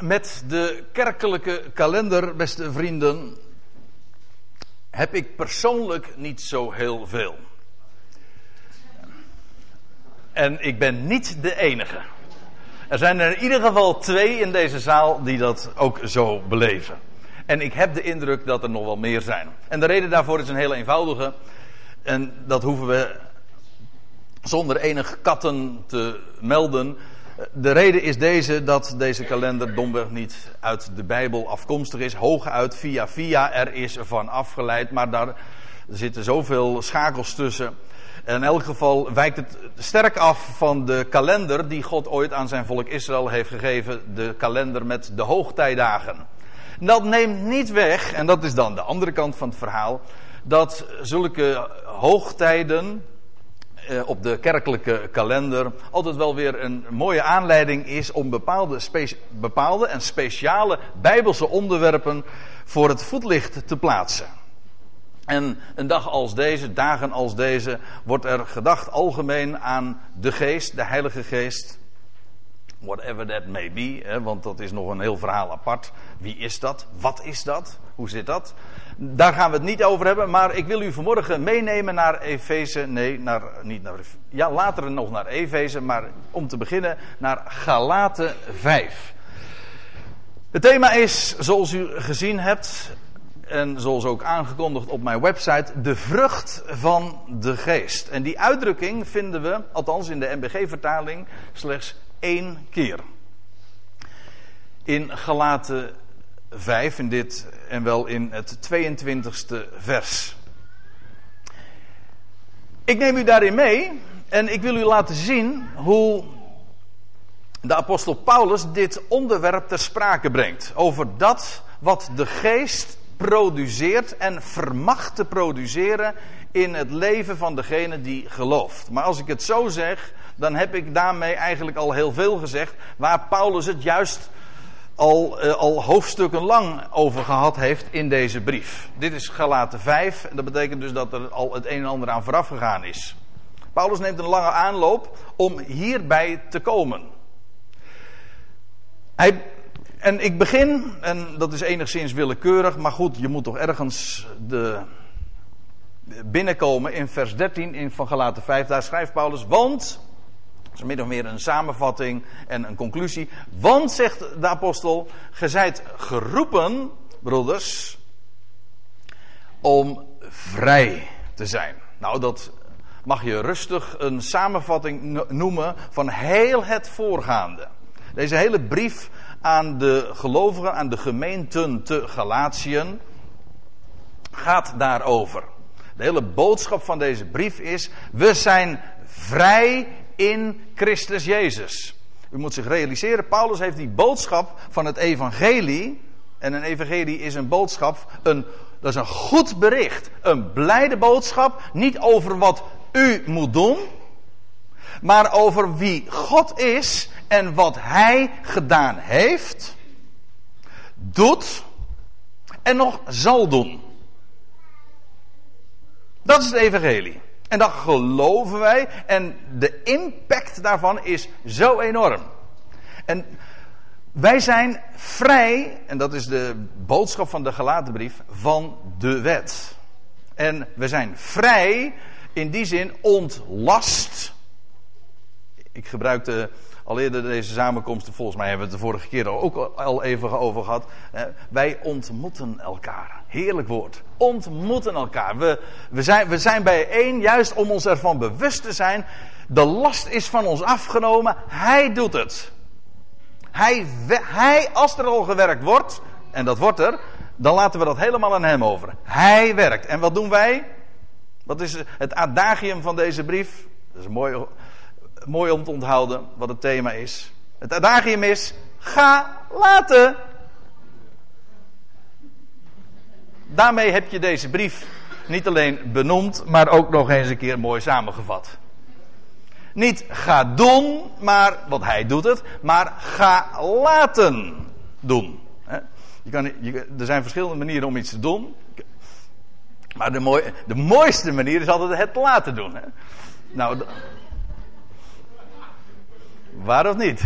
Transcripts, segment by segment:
Met de kerkelijke kalender, beste vrienden, heb ik persoonlijk niet zo heel veel. En ik ben niet de enige. Er zijn er in ieder geval twee in deze zaal die dat ook zo beleven. En ik heb de indruk dat er nog wel meer zijn. En de reden daarvoor is een heel eenvoudige. En dat hoeven we zonder enig katten te melden. De reden is deze dat deze kalender domweg niet uit de Bijbel afkomstig is. Hooguit via via er is van afgeleid. Maar daar zitten zoveel schakels tussen. In elk geval wijkt het sterk af van de kalender die God ooit aan zijn volk Israël heeft gegeven. De kalender met de hoogtijdagen. Dat neemt niet weg, en dat is dan de andere kant van het verhaal, dat zulke hoogtijden op de kerkelijke kalender altijd wel weer een mooie aanleiding is om bepaalde, bepaalde en speciale bijbelse onderwerpen voor het voetlicht te plaatsen. En een dag als deze, dagen als deze, wordt er gedacht algemeen aan de geest, de Heilige Geest. Whatever that may be, hè, want dat is nog een heel verhaal apart. Wie is dat? Wat is dat? Hoe zit dat? Daar gaan we het niet over hebben, maar ik wil u vanmorgen meenemen naar Efeze. Nee, naar, niet naar, ja, later nog naar Efeze, maar om te beginnen naar Galaten 5. Het thema is, zoals u gezien hebt, en zoals ook aangekondigd op mijn website, de vrucht van de geest. En die uitdrukking vinden we, althans in de MBG-vertaling, slechts één keer. In Galaten 5, in dit en wel in het 22e vers. Ik neem u daarin mee en ik wil u laten zien hoe de apostel Paulus dit onderwerp ter sprake brengt. Over dat wat de geest produceert en vermacht te produceren in het leven van degene die gelooft. Maar als ik het zo zeg, dan heb ik daarmee eigenlijk al heel veel gezegd, waar Paulus het juist al, uh, al hoofdstukken lang over gehad heeft in deze brief. Dit is Galaten 5 en dat betekent dus dat er al het een en ander aan vooraf gegaan is. Paulus neemt een lange aanloop om hierbij te komen. Hij en ik begin, en dat is enigszins willekeurig, maar goed, je moet toch ergens de, binnenkomen in vers 13 in van Galaten 5. Daar schrijft Paulus, want, dat is min of meer een samenvatting en een conclusie. Want, zegt de apostel, ge zijt geroepen, broeders, om vrij te zijn. Nou, dat mag je rustig een samenvatting noemen van heel het voorgaande. Deze hele brief aan de gelovigen, aan de gemeenten te Galatiën, gaat daarover. De hele boodschap van deze brief is: we zijn vrij in Christus Jezus. U moet zich realiseren, Paulus heeft die boodschap van het evangelie. En een evangelie is een boodschap, een, dat is een goed bericht. Een blijde boodschap, niet over wat u moet doen, maar over wie God is en wat Hij gedaan heeft, doet en nog zal doen. Dat is het evangelie. En dat geloven wij en de impact daarvan is zo enorm. En wij zijn vrij, en dat is de boodschap van de gelatenbrief, van de wet. En we zijn vrij in die zin ontlast. Ik gebruikte al eerder deze samenkomsten, volgens mij hebben we het de vorige keer ook al even over gehad. Wij ontmoeten elkaar. Heerlijk woord. Ontmoeten elkaar. We, we, zijn, we zijn bijeen juist om ons ervan bewust te zijn. De last is van ons afgenomen. Hij doet het. Hij, hij, als er al gewerkt wordt, en dat wordt er, dan laten we dat helemaal aan hem over. Hij werkt. En wat doen wij? Wat is het adagium van deze brief? Dat is een mooi mooi om te onthouden wat het thema is. Het adagium is: ga laten. Daarmee heb je deze brief niet alleen benoemd, maar ook nog eens een keer mooi samengevat. Niet ga doen, maar, want hij doet het, maar ga laten doen. Je kan, je, er zijn verschillende manieren om iets te doen. Maar de, mooi, de mooiste manier is altijd het laten doen. Hè? Nou, Waar of niet?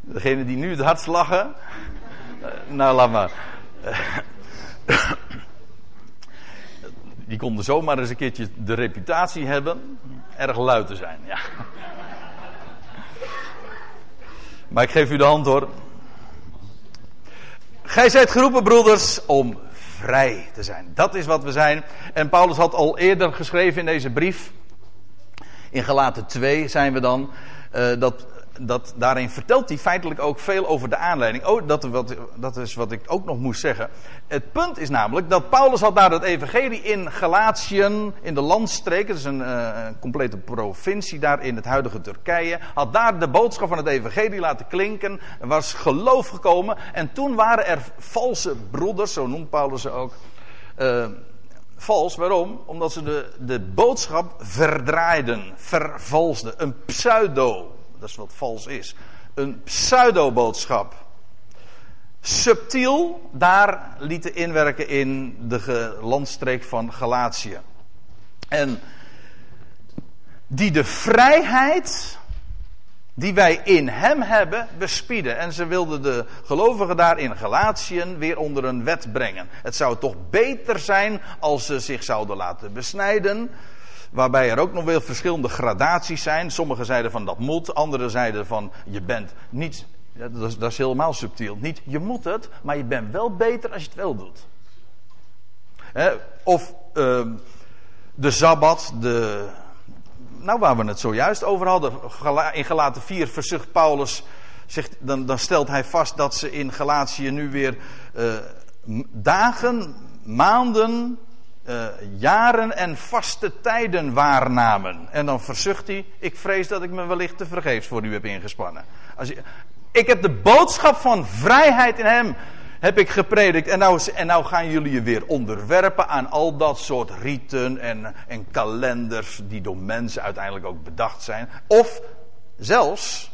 Degene die nu het hardst lachen. eh, nou, laat maar. die konden zomaar eens een keertje de reputatie hebben. erg luid te zijn, ja. Maar ik geef u de hand hoor. Gij zijt geroepen, broeders, om vrij te zijn. Dat is wat we zijn. En Paulus had al eerder geschreven in deze brief. In Galaten 2 zijn we dan. Uh, dat, dat, daarin vertelt hij feitelijk ook veel over de aanleiding. Oh, dat, dat is wat ik ook nog moest zeggen. Het punt is namelijk dat Paulus had daar het evangelie in Galatiën, in de landstreek, dat is een, uh, een, complete provincie daar in het huidige Turkije, had daar de boodschap van het evangelie laten klinken, er was geloof gekomen en toen waren er valse broeders, zo noemt Paulus ze ook, uh, vals. Waarom? Omdat ze de, de boodschap verdraaiden, vervalsden, een pseudo dat is wat vals is. Een pseudo-boodschap. Subtiel daar lieten inwerken in de landstreek van Galatië. En die de vrijheid die wij in hem hebben bespieden. En ze wilden de gelovigen daar in Galatiën weer onder een wet brengen. Het zou toch beter zijn als ze zich zouden laten besnijden. Waarbij er ook nog wel verschillende gradaties zijn. Sommigen zeiden van dat moet, anderen zeiden van je bent niet. Dat is, helemaal subtiel. Niet je moet het, maar je bent wel beter als je het wel doet. Of uh, de Sabbat, de, nou waar we het zojuist over hadden. In Galaten 4 verzucht Paulus, zegt, dan, dan stelt hij vast dat ze in Galatië nu weer uh, dagen, maanden, uh, jaren en vaste tijden waarnamen. En dan verzucht hij: Ik vrees dat ik me wellicht te vergeefs voor u heb ingespannen. Als ik heb de boodschap van vrijheid in hem heb ik gepredikt. En nou, en nou gaan jullie je weer onderwerpen aan al dat soort riten en, en kalenders die door mensen uiteindelijk ook bedacht zijn. Of zelfs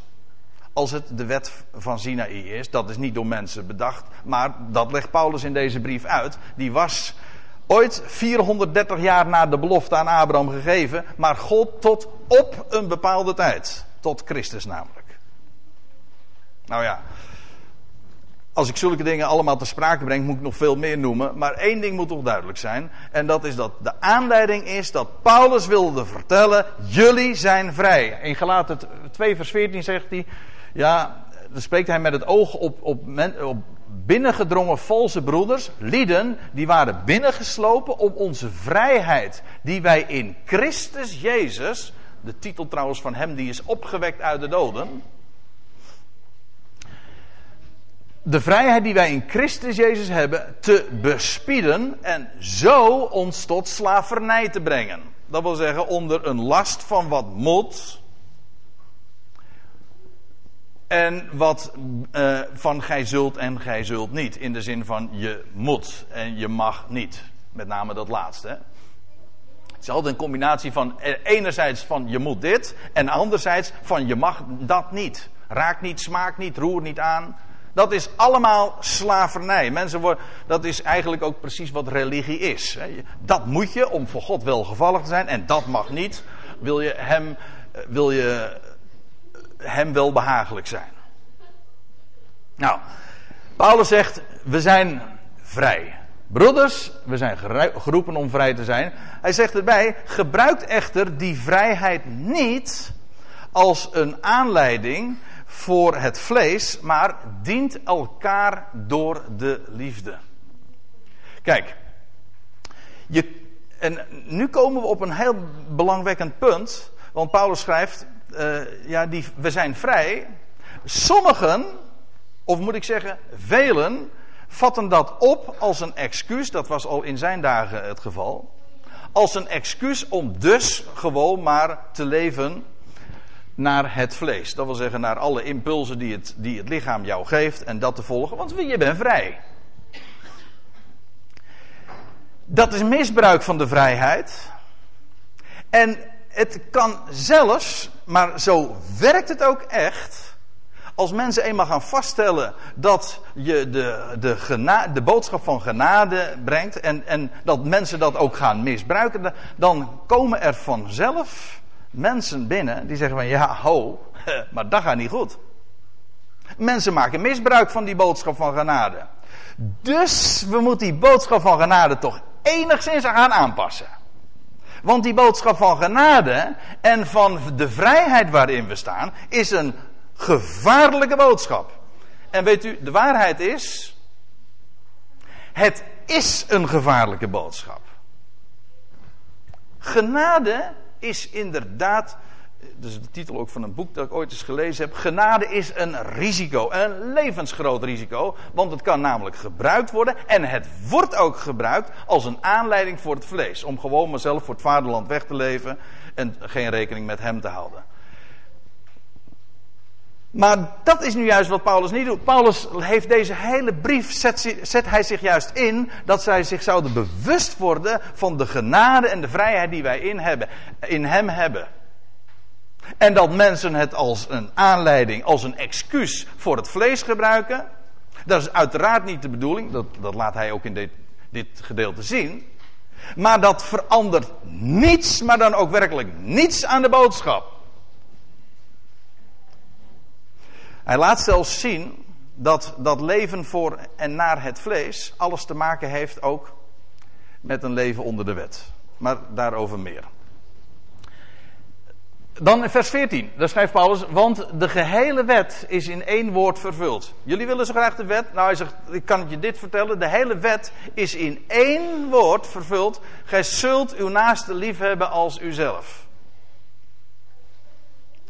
als het de wet van Sinaï is, dat is niet door mensen bedacht, maar dat legt Paulus in deze brief uit. Die was Ooit 430 jaar na de belofte aan Abraham gegeven, maar God tot op een bepaalde tijd. Tot Christus namelijk. Nou ja, als ik zulke dingen allemaal te sprake breng, moet ik nog veel meer noemen. Maar één ding moet toch duidelijk zijn. En dat is dat de aanleiding is dat Paulus wilde vertellen: jullie zijn vrij. In Galaten 2, vers 14 zegt hij: ja, dan spreekt hij met het oog op, op, op binnengedrongen valse broeders, lieden, die waren binnengeslopen om onze vrijheid, die wij in Christus Jezus, de titel trouwens van hem die is opgewekt uit de doden, de vrijheid die wij in Christus Jezus hebben, te bespieden en zo ons tot slavernij te brengen. Dat wil zeggen, onder een last van wat moet, en wat uh, van gij zult en gij zult niet. In de zin van je moet en je mag niet. Met name dat laatste. Hè? Het is altijd een combinatie van eh, enerzijds van je moet dit. En anderzijds van je mag dat niet. Raak niet, smaak niet, roer niet aan. Dat is allemaal slavernij. Mensen worden, dat is eigenlijk ook precies wat religie is. Dat moet je om voor God welgevallig te zijn. En dat mag niet. Wil je hem, eh, wil je hem wel behagelijk zijn. Nou, Paulus zegt, we zijn vrij. Broeders, we zijn geroepen om vrij te zijn. Hij zegt erbij, gebruikt echter die vrijheid niet als een aanleiding voor het vlees, maar dient elkaar door de liefde. Kijk, je, en nu komen we op een heel belangwekkend punt, want Paulus schrijft, uh, ja, die, we zijn vrij. Sommigen, of moet ik zeggen, velen, vatten dat op als een excuus. Dat was al in zijn dagen het geval. Als een excuus om dus gewoon maar te leven naar het vlees. Dat wil zeggen naar alle impulsen die het, die het lichaam jou geeft en dat te volgen, want je bent vrij. Dat is misbruik van de vrijheid. En het kan zelfs, maar zo werkt het ook echt. Als mensen eenmaal gaan vaststellen dat je de, de, de boodschap van genade brengt en, en dat mensen dat ook gaan misbruiken, dan komen er vanzelf mensen binnen die zeggen van ja, ho, maar dat gaat niet goed. Mensen maken misbruik van die boodschap van genade. Dus we moeten die boodschap van genade toch enigszins gaan aanpassen. Want die boodschap van genade en van de vrijheid waarin we staan, is een gevaarlijke boodschap. En weet u, de waarheid is, het is een gevaarlijke boodschap. Genade is inderdaad, dat is de titel ook van een boek dat ik ooit eens gelezen heb. Genade is een risico, een levensgroot risico. Want het kan namelijk gebruikt worden en het wordt ook gebruikt als een aanleiding voor het vlees. Om gewoon mezelf voor het vaderland weg te leven en geen rekening met hem te houden. Maar dat is nu juist wat Paulus niet doet. Paulus heeft deze hele brief, zet, zet, hij zich juist in dat zij zich zouden bewust worden van de genade en de vrijheid die wij in, hebben, in hem hebben. En dat mensen het als een aanleiding, als een excuus voor het vlees gebruiken. Dat is uiteraard niet de bedoeling, dat, dat laat hij ook in dit, dit gedeelte zien. Maar dat verandert niets, maar dan ook werkelijk niets aan de boodschap. Hij laat zelfs zien dat dat leven voor en naar het vlees alles te maken heeft ook met een leven onder de wet. Maar daarover meer. Dan vers 14, daar schrijft Paulus, want de gehele wet is in één woord vervuld. Jullie willen zo graag de wet? Nou, hij zegt, ik kan je dit vertellen, de hele wet is in één woord vervuld. Gij zult uw naaste lief hebben als uzelf.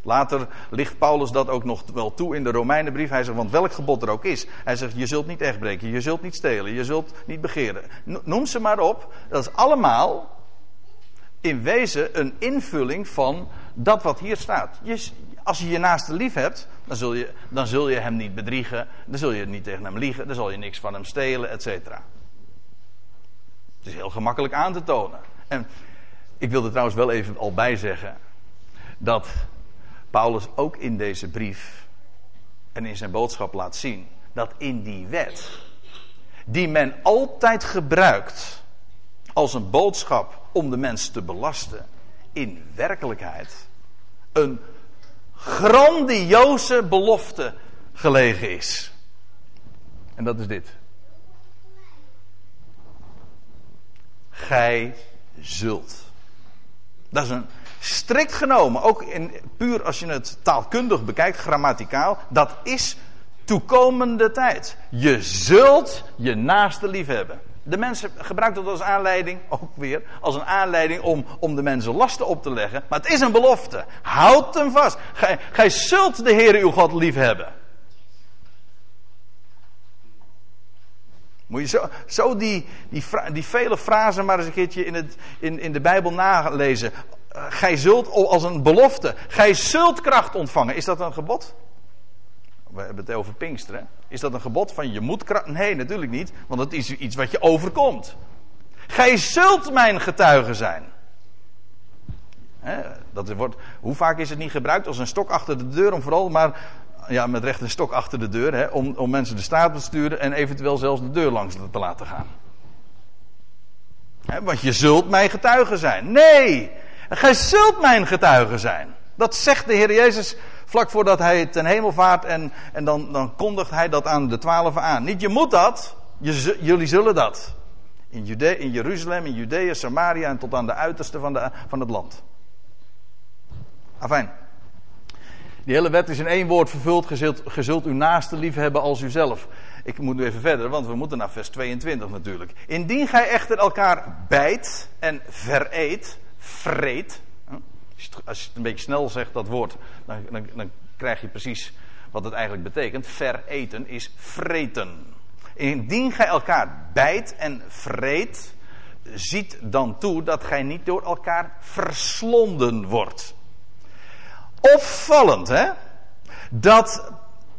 Later ligt Paulus dat ook nog wel toe in de Romeinenbrief. Hij zegt, want welk gebod er ook is. Hij zegt, je zult niet echt breken, je zult niet stelen, je zult niet begeren. Noem ze maar op. Dat is allemaal in wezen een invulling van dat wat hier staat. Je, als je je naaste lief hebt, dan zul, je, dan zul je hem niet bedriegen. Dan zul je niet tegen hem liegen. Dan zal je niks van hem stelen, et cetera. Het is heel gemakkelijk aan te tonen. En ik wil er trouwens wel even al bij zeggen dat Paulus ook in deze brief en in zijn boodschap laat zien dat in die wet, die men altijd gebruikt als een boodschap om de mens te belasten, in werkelijkheid een grandioze belofte gelegen is. En dat is dit. Gij zult. Dat is een strikt genomen, ook in, puur als je het taalkundig bekijkt, grammaticaal, dat is toekomende tijd. Je zult je naaste lief hebben. De mensen gebruiken dat als aanleiding, ook weer, als een aanleiding om, om de mensen lasten op te leggen. Maar het is een belofte. Houd hem vast. Gij, zult de Heer uw God lief hebben. Moet je zo, zo die, die, vele frasen maar eens een keertje in, het, in, in de Bijbel nalezen. Eh, gij zult als een belofte. Gij zult kracht ontvangen. Is dat een gebod? We hebben het over Pinksteren. Is dat een gebod van je moet kracht? Nee, natuurlijk niet. Want het is iets wat je overkomt. Gij zult mijn getuige zijn. dat wordt, hoe vaak is het niet gebruikt als een stok achter de deur om vooral maar ja, met recht een stok achter de deur om, om mensen de straat te sturen en eventueel zelfs de deur langs te laten gaan. want je zult mijn getuige zijn. Nee, Gij zult mijn getuige zijn. Dat zegt de Heer Jezus vlak voordat hij ten hemel vaart en, en dan, dan kondigt hij dat aan de twaalf aan. Niet je moet dat, jullie zullen dat. In, Jude, in Jeruzalem, in Judea, Samaria en tot aan de uiterste van, de, van het land. Afijn. Die hele wet is in één woord vervuld. Ge zult, uw naaste lief hebben als uzelf. Ik moet nu even verder, want we moeten naar vers 22 natuurlijk. Indien gij echter elkaar bijt en vereet, vreet. Als je het een beetje snel zegt, dat woord, dan, dan, dan krijg je precies wat het eigenlijk betekent. Vereten is vreten. Indien gij elkaar bijt en vreet, ziet dan toe dat gij niet door elkaar verslonden wordt. Opvallend, hè? Dat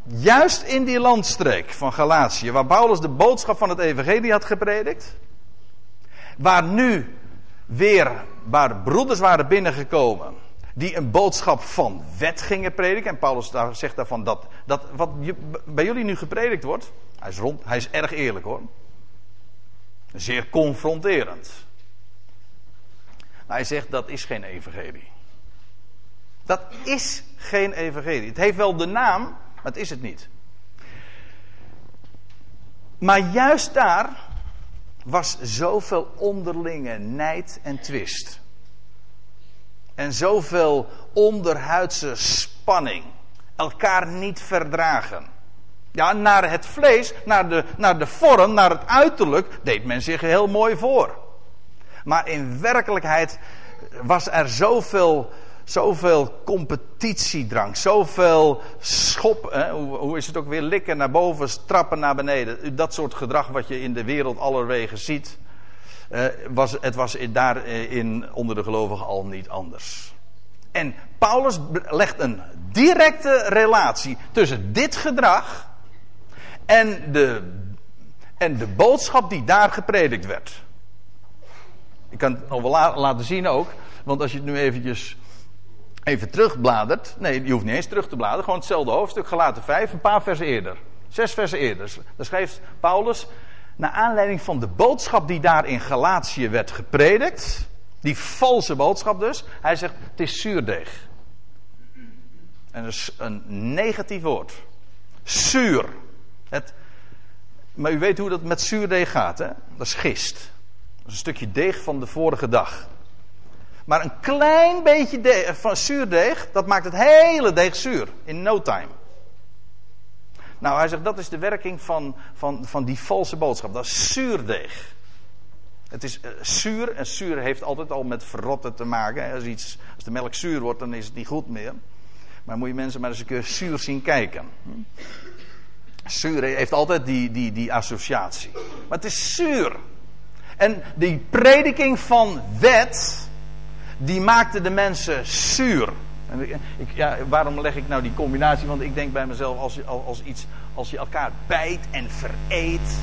juist in die landstreek van Galatië, waar Paulus de boodschap van het Evangelie had gepredikt, waar nu weer waar broeders waren binnengekomen. Die een boodschap van wet gingen prediken. En Paulus zegt daarvan dat, dat wat bij jullie nu gepredikt wordt. Hij is, rond, hij is erg eerlijk hoor. Zeer confronterend. Hij zegt dat is geen evangelie. Dat is geen evangelie. Het heeft wel de naam, maar het is het niet. Maar juist daar was zoveel onderlinge nijd en twist. En zoveel onderhuidse spanning. Elkaar niet verdragen. Ja, naar het vlees, naar de, naar de vorm, naar het uiterlijk deed men zich heel mooi voor. Maar in werkelijkheid was er zoveel, zoveel competitiedrang, zoveel schop, hè, hoe, hoe, is het ook weer, likken naar boven, trappen naar beneden. Dat soort gedrag wat je in de wereld allerwegen ziet. Uh, was, het was daarin onder de gelovigen al niet anders. En Paulus legt een directe relatie tussen dit gedrag en de, en de boodschap die daar gepredikt werd. Ik kan het nog wel laten zien ook, want als je het nu eventjes even terugbladert. Nee, je hoeft niet eens terug te bladeren, gewoon hetzelfde hoofdstuk, gelaten 5, een paar versen eerder. Zes versen eerder. Dan schreef Paulus, naar aanleiding van de boodschap die daar in Galatië werd gepredikt, die valse boodschap dus, hij zegt, het is zuurdeeg. En dat is een negatief woord. Zuur. Het, maar u weet hoe dat met zuurdeeg gaat, hè? Dat is gist. Dat is een stukje deeg van de vorige dag. Maar een klein beetje van zuurdeeg, dat maakt het hele deeg zuur. In no time. Nou, hij zegt dat is de werking van, van, van die valse boodschap. Dat is zuurdeeg. Het is uh, zuur en zuur heeft altijd al met verrotten te maken. Als, iets, als de melk zuur wordt, dan is het niet goed meer. Maar moet je mensen maar eens een keer zuur zien kijken. Zuur heeft altijd die, die, die associatie. Maar het is zuur. En die prediking van wet, die maakte de mensen zuur. En ik, ja, waarom leg ik nou die combinatie? Want ik denk bij mezelf, als je, als, iets, als je elkaar bijt en vereet.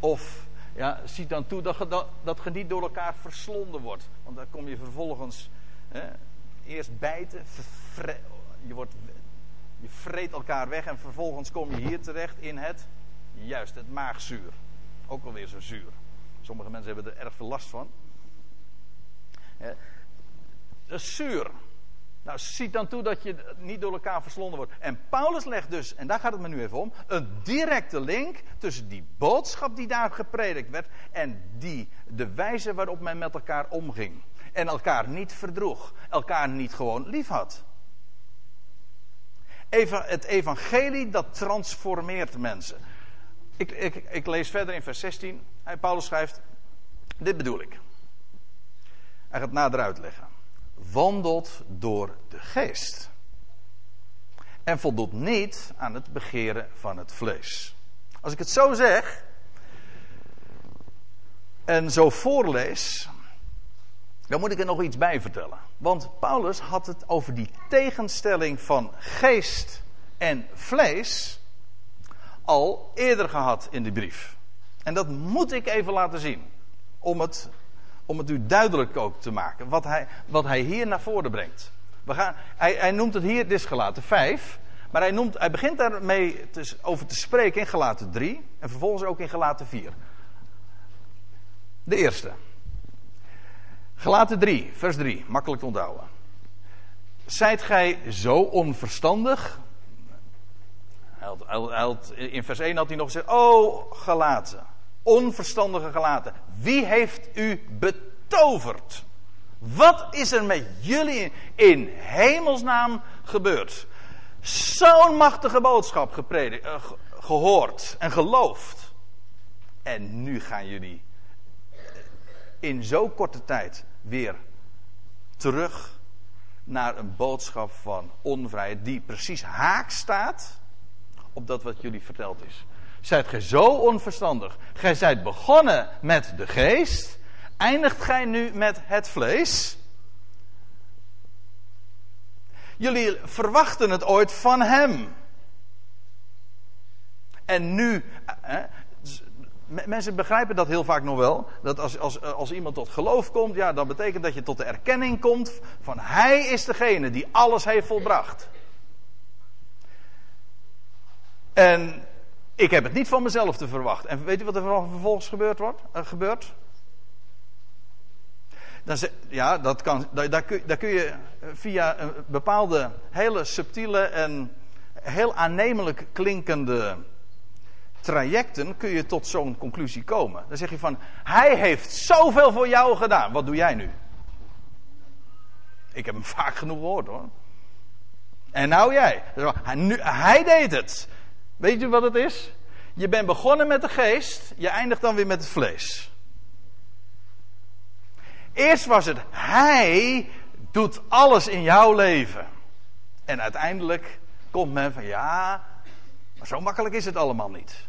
Of ja, ziet dan toe dat dat je niet door elkaar verslonden wordt. Want dan kom je vervolgens hè, eerst bijten, je wordt je vreet elkaar weg en vervolgens kom je hier terecht in het, juist, het maagzuur. Ook alweer zo zuur. Sommige mensen hebben er erg veel last van. Dat is zuur. Nou, ziet dan toe dat je niet door elkaar verslonden wordt. En Paulus legt dus, en daar gaat het me nu even om, een directe link tussen die boodschap die daar gepredikt werd en die, de wijze waarop men met elkaar omging. En elkaar niet verdroeg, elkaar niet gewoon lief had het evangelie dat transformeert mensen. Ik, ik, ik lees verder in vers 16. Paulus schrijft: Dit bedoel ik. Hij gaat nader uitleggen. Wandelt door de geest. En voldoet niet aan het begeren van het vlees. Als ik het zo zeg. En zo voorlees. Dan moet ik er nog iets bij vertellen. Want Paulus had het over die tegenstelling van geest en vlees al eerder gehad in die brief. En dat moet ik even laten zien. Om het, om het u duidelijk ook te maken. Wat hij, wat hij hier naar voren brengt. We gaan, hij, hij noemt het hier, dit is gelaten 5. Maar hij, noemt, hij begint daarmee te, over te spreken in gelaten 3. En vervolgens ook in gelaten 4. De eerste. Gelaten 3, vers 3, makkelijk te onthouden. Zijt gij zo onverstandig? Hij had, hij had, in vers 1 had hij nog gezegd: Oh, gelaten. Onverstandige gelaten. Wie heeft u betoverd? Wat is er met jullie in hemelsnaam gebeurd? Zo'n machtige boodschap gepredikt, uh, gehoord en geloofd. En nu gaan jullie in zo'n korte tijd weer terug naar een boodschap van onvrijheid die precies haak staat op dat wat jullie verteld is. Zijt gij zo onverstandig? Gij zijt begonnen met de geest, eindigt gij nu met het vlees? Jullie verwachten het ooit van hem. En nu, Mensen begrijpen dat heel vaak nog wel. Dat als, als, als iemand tot geloof komt, ja, dan betekent dat je tot de erkenning komt van Hij is degene die alles heeft volbracht. En ik heb het niet van mezelf te verwachten. En weet u wat er vervolgens gebeurd wordt? Uh, gebeurt? Dan ja, dat kan, daar, daar, kun, daar kun je via een bepaalde hele subtiele en heel aannemelijk klinkende trajecten kun je tot zo'n conclusie komen. Dan zeg je van, hij heeft zoveel voor jou gedaan. Wat doe jij nu? Ik heb hem vaak genoeg gehoord hoor. En nou jij. Hij, hij deed het. Weet je wat het is? Je bent begonnen met de geest, je eindigt dan weer met het vlees. Eerst was het hij doet alles in jouw leven. En uiteindelijk komt men van ja, maar zo makkelijk is het allemaal niet.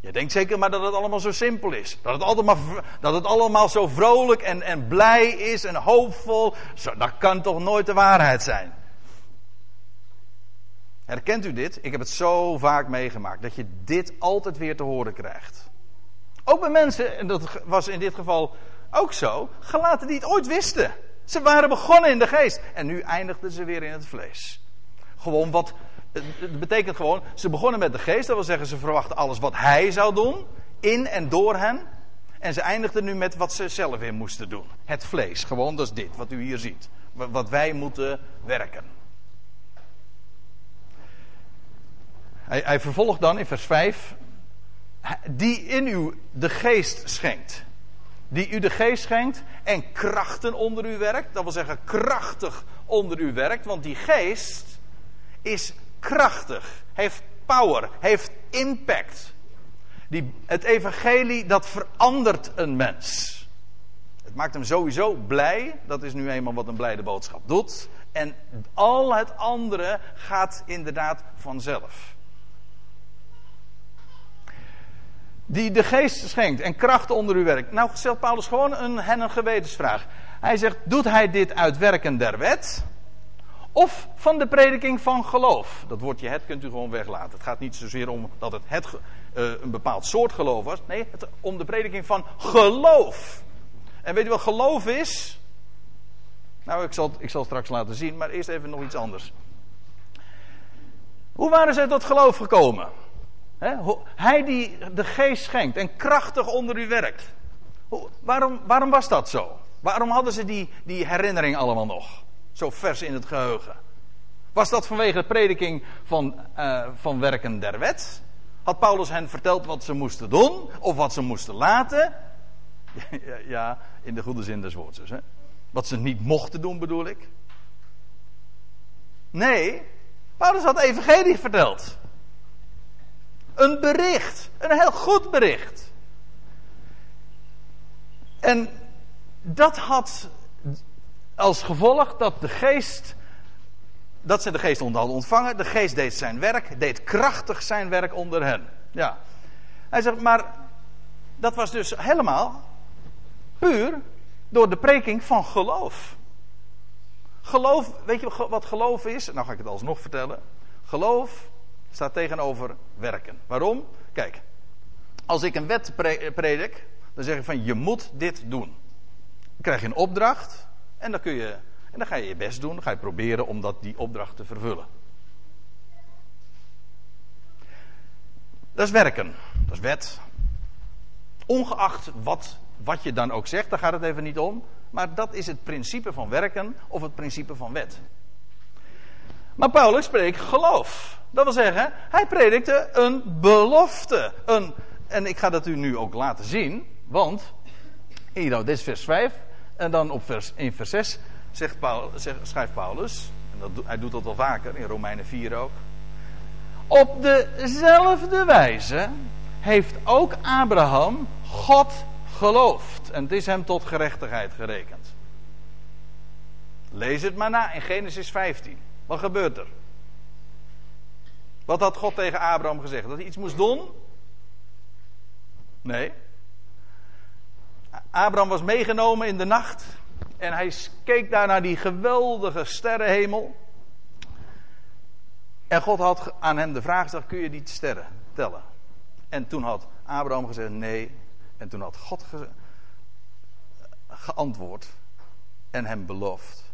Je denkt zeker maar dat het allemaal zo simpel is. Dat het, allemaal, dat het allemaal zo vrolijk en, en blij is en hoopvol. Dat kan toch nooit de waarheid zijn. Herkent u dit? Ik heb het zo vaak meegemaakt dat je dit altijd weer te horen krijgt. Ook bij mensen, en dat was in dit geval ook zo, gelaten die het ooit wisten. Ze waren begonnen in de geest en nu eindigden ze weer in het vlees. Gewoon wat, het betekent gewoon, ze begonnen met de geest, dat wil zeggen ze verwachten alles wat hij zou doen, in en door hen. En ze eindigden nu met wat ze zelf weer moesten doen. Het vlees, gewoon, dat is dit, wat u hier ziet. Wat wij moeten werken. Hij, hij vervolgt dan in vers 5. Die in u de geest schenkt. Die u de geest schenkt en krachten onder u werkt. Dat wil zeggen krachtig onder u werkt. Want die geest is krachtig. Heeft power. Heeft impact. Die, het evangelie dat verandert een mens. Het maakt hem sowieso blij. Dat is nu eenmaal wat een blijde boodschap doet. En al het andere gaat inderdaad vanzelf. Die de geest schenkt en kracht onder u werkt. Nou stelt Paulus gewoon een, hen een gewetensvraag. Hij zegt, doet hij dit uit werken der wet? Of van de prediking van geloof? Dat woordje het kunt u gewoon weglaten. Het gaat niet zozeer om dat het, het uh, een bepaald soort geloof was. Nee, het, om de prediking van geloof. En weet u wat geloof is? Nou, ik zal, ik zal straks laten zien, maar eerst even nog iets anders. Hoe waren ze tot geloof gekomen? Hij die de geest schenkt en krachtig onder u werkt. waarom, waarom was dat zo? Waarom hadden ze die, die herinnering allemaal nog? Zo vers in het geheugen. Was dat vanwege de prediking van, uh, van werken der wet? Had Paulus hen verteld wat ze moesten doen of wat ze moesten laten? Ja, ja in de goede zin des woords dus. Hè? Wat ze niet mochten doen bedoel ik. Nee, Paulus had evangelie verteld. Een bericht. Een heel goed bericht. En dat had als gevolg dat de geest. Dat ze de geest hadden ontvangen. De geest deed zijn werk. Deed krachtig zijn werk onder hen. Ja. Hij zegt, maar dat was dus helemaal puur door de preking van geloof. Geloof, weet je wat geloof is? Nou ga ik het alsnog vertellen. Geloof staat tegenover werken. Waarom? Kijk, als ik een wet predik, dan zeg ik van je moet dit doen. Dan krijg je een opdracht en dan, kun je, en dan ga je je best doen. Dan ga je proberen om dat, die opdracht te vervullen. Dat is werken. Dat is wet. Ongeacht wat, wat je dan ook zegt, daar gaat het even niet om. Maar dat is het principe van werken of het principe van wet. Maar Paulus spreekt geloof. Dat wil zeggen, hij predikte een belofte. Een, en ik ga dat u nu ook laten zien, want hier dit is vers 5. En dan op vers, in vers 6 zegt Paulus, schrijft Paulus, en dat, hij doet dat wel vaker, in Romeinen 4 ook. Op dezelfde wijze heeft ook Abraham God geloofd. En het is hem tot gerechtigheid gerekend. Lees het maar na in Genesis 15. Wat gebeurt er? Wat had God tegen Abraham gezegd? Dat hij iets moest doen? Nee. Abraham was meegenomen in de nacht. En hij keek daar naar die geweldige sterrenhemel. En God had aan hem de vraag gesteld: kun je die sterren tellen? En toen had Abraham gezegd nee. En toen had God geantwoord en hem beloofd.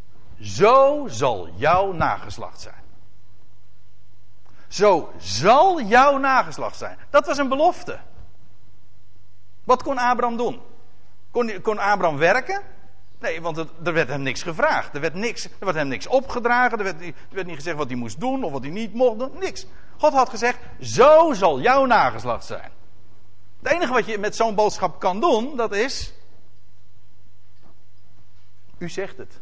Zo zal jouw nageslacht zijn. Zo zal jouw nageslacht zijn. Dat was een belofte. Wat kon Abraham doen? Kon, kon Abraham werken? Nee, want er werd hem niks gevraagd. Er werd, niks, er werd hem niks opgedragen. Er werd, er werd niet gezegd wat hij moest doen of wat hij niet mocht doen. Niks. God had gezegd: Zo zal jouw nageslacht zijn. Het enige wat je met zo'n boodschap kan doen, dat is. U zegt het.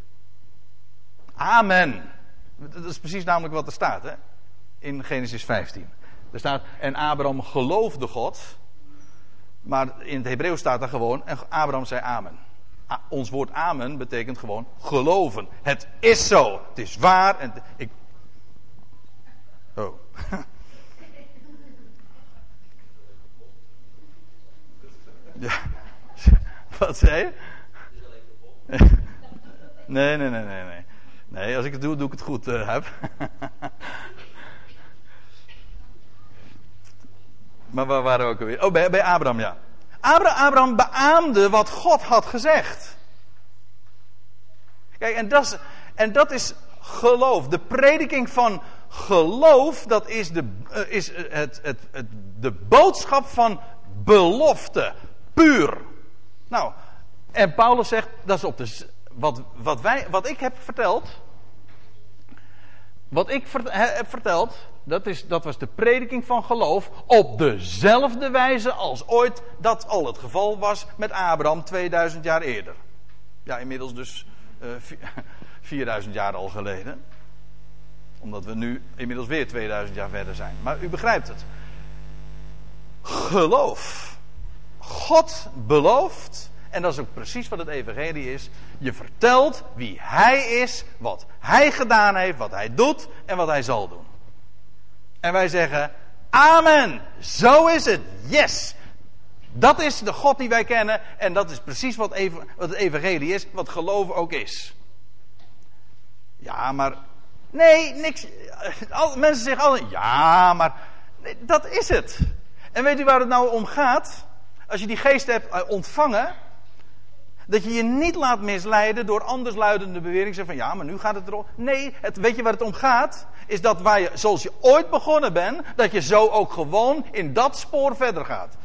Amen. Dat is precies namelijk wat er staat hè? in Genesis 15. Er staat, en Abraham geloofde God. Maar in het Hebreeuws staat er gewoon, en Abraham zei amen. ons woord amen betekent gewoon geloven. Het is zo. Het is waar. En ik... Oh. ja. Wat zei je? Nee, nee, nee, nee, nee. Nee, als ik het doe, doe ik het goed, heb. maar waar waren we ook alweer? Oh, bij, bij Abraham, ja. Abraham, Abraham beaamde wat God had gezegd. Kijk, en dat, is, en dat is geloof. De prediking van geloof, dat is, de, uh, is het, het, het, de boodschap van belofte. Puur. Nou, en Paulus zegt, dat is op de, wat, wat, wij, wat ik heb verteld. Wat ik heb verteld, dat, is, dat was de prediking van geloof. Op dezelfde wijze als ooit dat al het geval was met Abraham 2000 jaar eerder. Ja, inmiddels dus uh, eh, 4000 jaar al geleden. Omdat we nu inmiddels weer 2000 jaar verder zijn. Maar u begrijpt het. Geloof. God belooft en dat is ook precies wat het evangelie is. Je vertelt wie hij is, wat hij gedaan heeft, wat hij doet en wat hij zal doen. En wij zeggen, amen, zo is het, yes. Dat is de God die wij kennen en dat is precies wat, het evangelie is, wat geloven ook is. Ja, maar, nee, niks. Al, mensen zeggen altijd, ja, maar, dat is het. En weet u waar het nou om gaat? Als je die geest hebt eh, ontvangen, dat je je niet laat misleiden door andersluidende beweringen. Van ja, maar nu gaat het erom. Nee, het, weet je waar het om gaat? Is dat waar je, zoals je ooit begonnen bent, dat je zo ook gewoon in dat spoor verder gaat.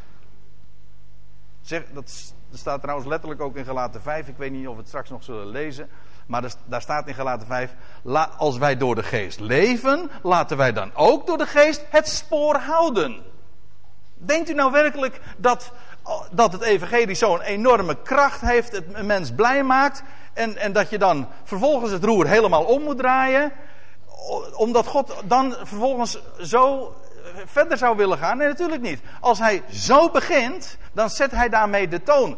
Zeg, dat, staat trouwens letterlijk ook in Galaten 5. Ik weet niet of we het straks nog zullen lezen. Maar daar staat in Galaten 5. als wij door de geest leven, laten wij dan ook door de geest het spoor houden. Denkt u nou werkelijk dat dat het evangelie zo'n enorme kracht heeft, het een mens blij maakt. En, en dat je dan vervolgens het roer helemaal om moet draaien. Omdat God dan vervolgens zo eh, verder zou willen gaan. Nee, natuurlijk niet. Als hij zo begint, dan zet hij daarmee de toon.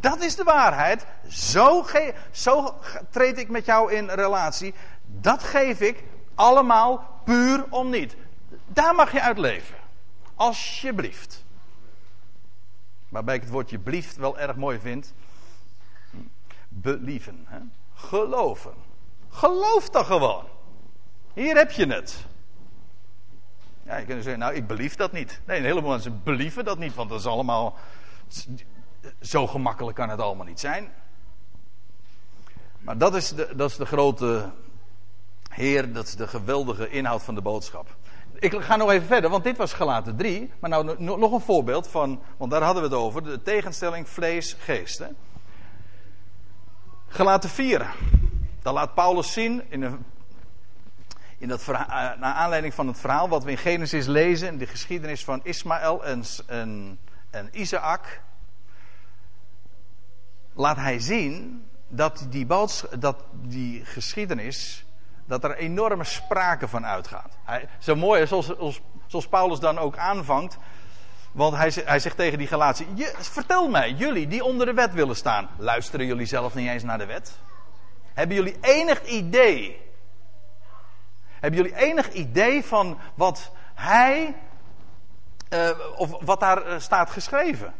Dat is de waarheid. Zo, zo treed ik met jou in relatie. Dat geef ik allemaal puur om niet. Daar mag je uit leven. Alsjeblieft. Waarbij ik het woordje blieft wel erg mooi vind. Believen. Hè? Geloven. Geloof toch gewoon. Hier heb je het. Ja, je kunt zeggen, nou, ik belief dat niet. Nee, een heleboel mensen believen dat niet, want dat is allemaal. Zo gemakkelijk kan het allemaal niet zijn. Maar dat is de, dat is de grote Heer, dat is de geweldige inhoud van de boodschap ik ga nog even verder, want dit was gelaten 3. Maar nou nog een voorbeeld van, want daar hadden we het over, de tegenstelling vlees-geest. Gelaten 4. Dan laat Paulus zien, in, een, in dat verhaal, eh, naar aanleiding van het verhaal wat we in Genesis lezen, de geschiedenis van Ismaël en, en, en Isaac. Laat hij zien dat die, dat die geschiedenis dat er enorme sprake van uitgaat. Hij, zo mooi, zoals, zoals, Paulus dan ook aanvangt. Want hij, hij zegt tegen die relatie: vertel mij, jullie die onder de wet willen staan, luisteren jullie zelf niet eens naar de wet? Hebben jullie enig idee? Hebben jullie enig idee van wat hij, uh, of wat daar eh, staat geschreven?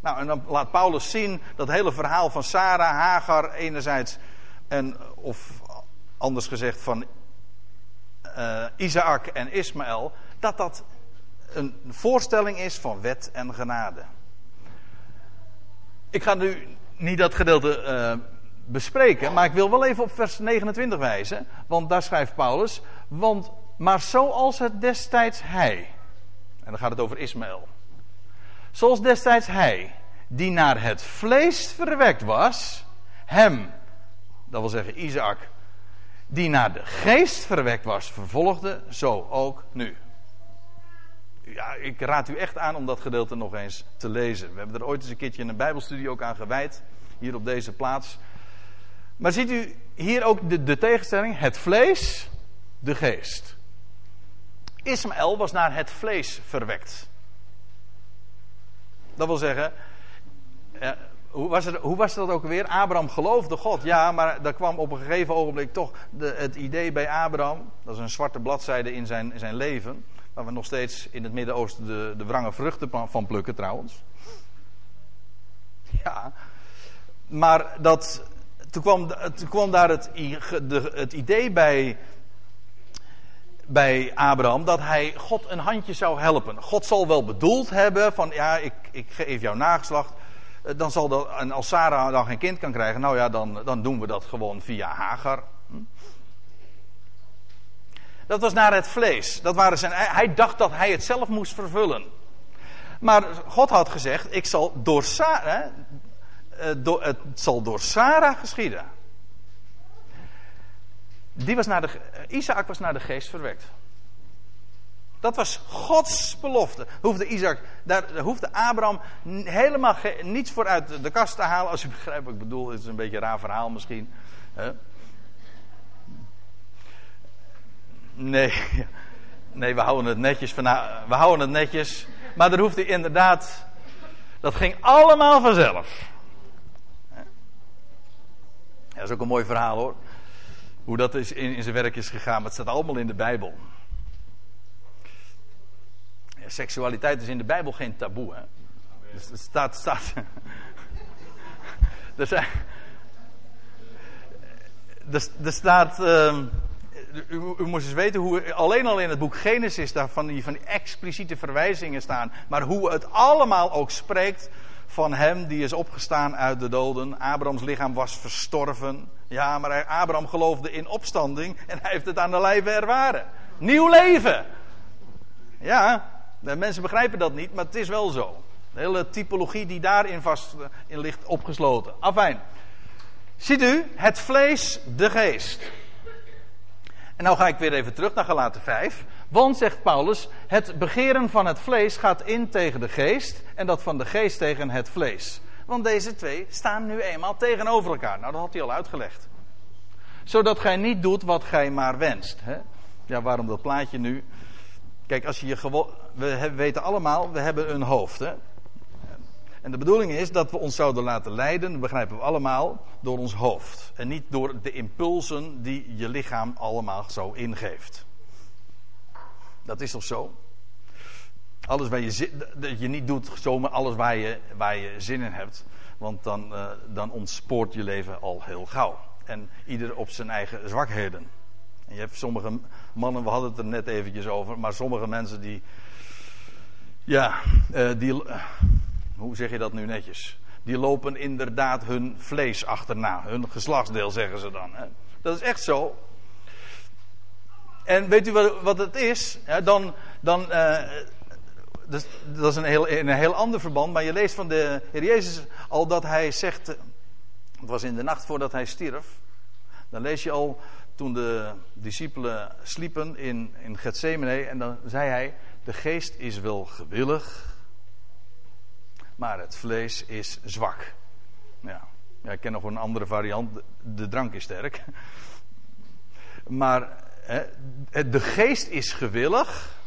Nou, en dan laat Paulus zien dat hele verhaal van Sarah, Hagar enerzijds, en, of anders gezegd van uh, Isaac en Ismaël, dat dat een voorstelling is van wet en genade. Ik ga nu niet dat gedeelte uh, bespreken, maar ik wil wel even op vers 29 wijzen, want daar schrijft Paulus, want maar zoals het destijds hij, en dan gaat het over Ismaël, zoals destijds hij, die naar het vlees verwekt was, hem, dat wil zeggen Isaac, die naar de geest verwekt was, vervolgde, zo ook nu. Ja, ik raad u echt aan om dat gedeelte nog eens te lezen. We hebben er ooit eens een keertje een Bijbelstudie ook aan gewijd, hier op deze plaats. Maar ziet u hier ook de, de tegenstelling? Het vlees, de geest. Ismaël was naar het vlees verwekt. Dat wil zeggen, eh, hoe, was het, hoe was dat ook weer? Abraham geloofde God, ja, maar daar kwam op een gegeven ogenblik toch de, het idee bij Abraham. Dat is een zwarte bladzijde in zijn, in zijn leven. Waar we nog steeds in het Midden-Oosten de, de wrange vruchten van plukken trouwens. Ja, maar dat, toen, kwam, kwam daar het, de, het idee bij bij Abraham dat hij God een handje zou helpen. God zal wel bedoeld hebben van ja, ik, ik geef jou nageslacht. Eh, dan zal dat, en als Sarah dan geen kind kan krijgen, nou ja, dan, dan doen we dat gewoon via Hagar. Hm? Dat was naar het vlees. Dat waren zijn, hij dacht dat hij het zelf moest vervullen. Maar God had gezegd: ik zal door Sarah, eh, het zal door Sarah geschieden. Die was naar de, Isaac was naar de geest verwekt. Dat was Gods belofte. Hoefde Isaac, daar hoefde Abraham helemaal niets voor uit de kast te halen. Als je begrijpt wat ik bedoel, het is een beetje een raar verhaal misschien. Nee, nee, we houden het netjes. Van, we houden het netjes. Maar er hoefde inderdaad. Dat ging allemaal vanzelf. Dat is ook een mooi verhaal hoor. Hoe dat is in, in zijn werk is gegaan. Maar het staat allemaal in de Bijbel. Seksualiteit is in de Bijbel geen taboe. Hè? Dus staat. staat er, staat. Uh, u, u, moest eens weten hoe alleen al in het boek Genesis daar van die, van die expliciete verwijzingen staan. Maar hoe het allemaal ook spreekt van hem die is opgestaan uit de doden. Abrahams lichaam was verstorven. Ja, maar Abraham geloofde in opstanding en hij heeft het aan de lijve ervaren. Nieuw leven. Ja, mensen begrijpen dat niet, maar het is wel zo. De hele typologie die daarin vast eh, in ligt opgesloten. Afijn. Ziet u, het vlees, de geest. En nou ga ik weer even terug naar Galaten 5. Want, zegt Paulus, het begeren van het vlees gaat in tegen de geest en dat van de geest tegen het vlees. Want deze twee staan nu eenmaal tegenover elkaar. Nou, dat had hij al uitgelegd. Zodat gij niet doet wat gij maar wenst. Hè? Ja, waarom dat plaatje nu? Kijk, als je je gewoon. We weten allemaal, we hebben een hoofd. Hè? En de bedoeling is dat we ons zouden laten leiden, begrijpen we allemaal, door ons hoofd. En niet door de impulsen die je lichaam allemaal zo ingeeft. Dat is toch zo? Alles waar je dat je niet doet zomaar alles waar je, waar je zin in hebt. Want dan, uh, dan ontspoort je leven al heel gauw. En ieder op zijn eigen zwakheden. En je hebt sommige mannen, we hadden het er net eventjes over, maar sommige mensen die. Ja, uh, die. Uh, hoe zeg je dat nu netjes? Die lopen inderdaad hun vlees achterna. Hun geslachtsdeel zeggen ze dan. Hè? Dat is echt zo. En weet u wat, wat het is? Dan, dan, uh, dus, dat is een heel, in een heel ander verband. Maar je leest van de Heer Jezus al dat hij zegt. Het was in de nacht voordat hij stierf. Dan lees je al toen de discipelen sliepen in, in Gethsemane. En dan zei hij: De geest is wel gewillig, maar het vlees is zwak. Ja, ja ik ken nog een andere variant. De drank is sterk. Maar de geest is gewillig.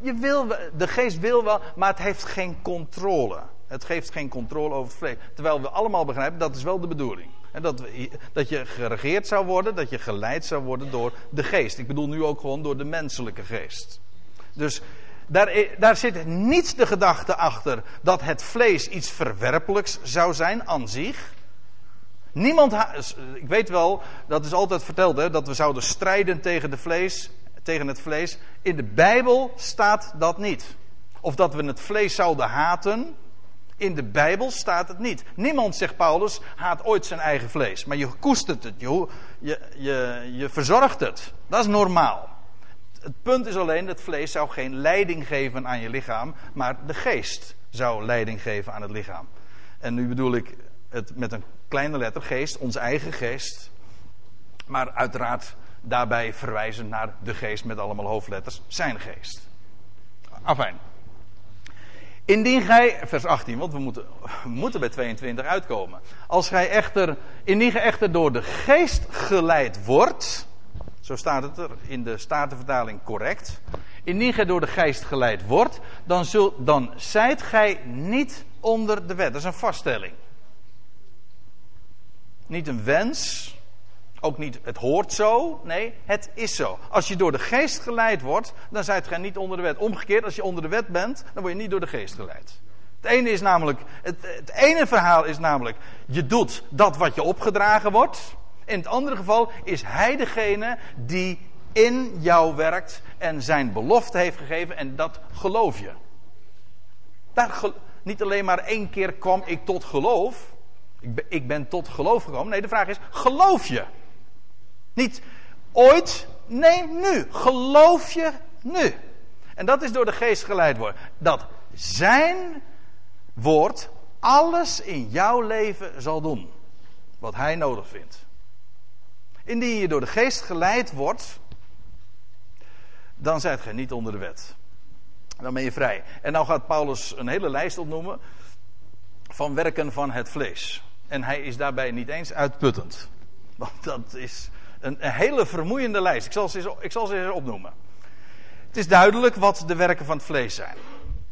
Je wil, de geest wil wel, maar het heeft geen controle. Het geeft geen controle over het vlees. Terwijl we allemaal begrijpen, dat is wel de bedoeling. Dat, we, dat je geregeerd zou worden, dat je geleid zou worden door de geest. Ik bedoel nu ook gewoon door de menselijke geest. Dus daar, daar zit niet de gedachte achter dat het vlees iets verwerpelijks zou zijn aan zich. Niemand, ik weet wel, dat is altijd verteld, hè, dat we zouden strijden tegen, de vlees, tegen het vlees. In de Bijbel staat dat niet. Of dat we het vlees zouden haten. In de Bijbel staat het niet. Niemand, zegt Paulus, haat ooit zijn eigen vlees. Maar je koestert het, je, je, je, je verzorgt het. Dat is normaal. Het punt is alleen, dat vlees zou geen leiding geven aan je lichaam, maar de geest zou leiding geven aan het lichaam. En nu bedoel ik het met een kleine letter geest, onze eigen geest. Maar uiteraard daarbij verwijzen naar de geest met allemaal hoofdletters, zijn geest. Afijn. Indien gij, vers 18, want we moeten, moeten bij 22 uitkomen. Als gij echter, indien gij echter door de geest geleid wordt, zo staat het er in de Statenvertaling correct. Indien gij door de geest geleid wordt, dan, zult, dan zijt gij niet onder de wet. Dat is een vaststelling. Niet een wens, ook niet het hoort zo, nee, het is zo. Als je door de geest geleid wordt, dan zijt gij niet onder de wet. Omgekeerd, als je onder de wet bent, dan word je niet door de geest geleid. Het ene is namelijk, het, het ene verhaal is namelijk, je doet dat wat je opgedragen wordt. In het andere geval is hij degene die in jou werkt en zijn belofte heeft gegeven en dat geloof je. Daar, niet alleen maar één keer kwam ik tot geloof. Ik ik ben tot geloof gekomen. Nee, de vraag is: geloof je? Niet ooit, nee, nu. Geloof je nu? En dat is door de geest geleid worden. Dat zijn woord alles in jouw leven zal doen. Wat hij nodig vindt. Indien je door de geest geleid wordt, dan zijt gij niet onder de wet. Dan ben je vrij. En nou gaat Paulus een hele lijst opnoemen van werken van het vlees. En hij is daarbij niet eens uitputtend. Want dat is een, hele vermoeiende lijst. Ik zal, ze eens, ik zal ze opnoemen. Het is duidelijk wat de werken van het vlees zijn.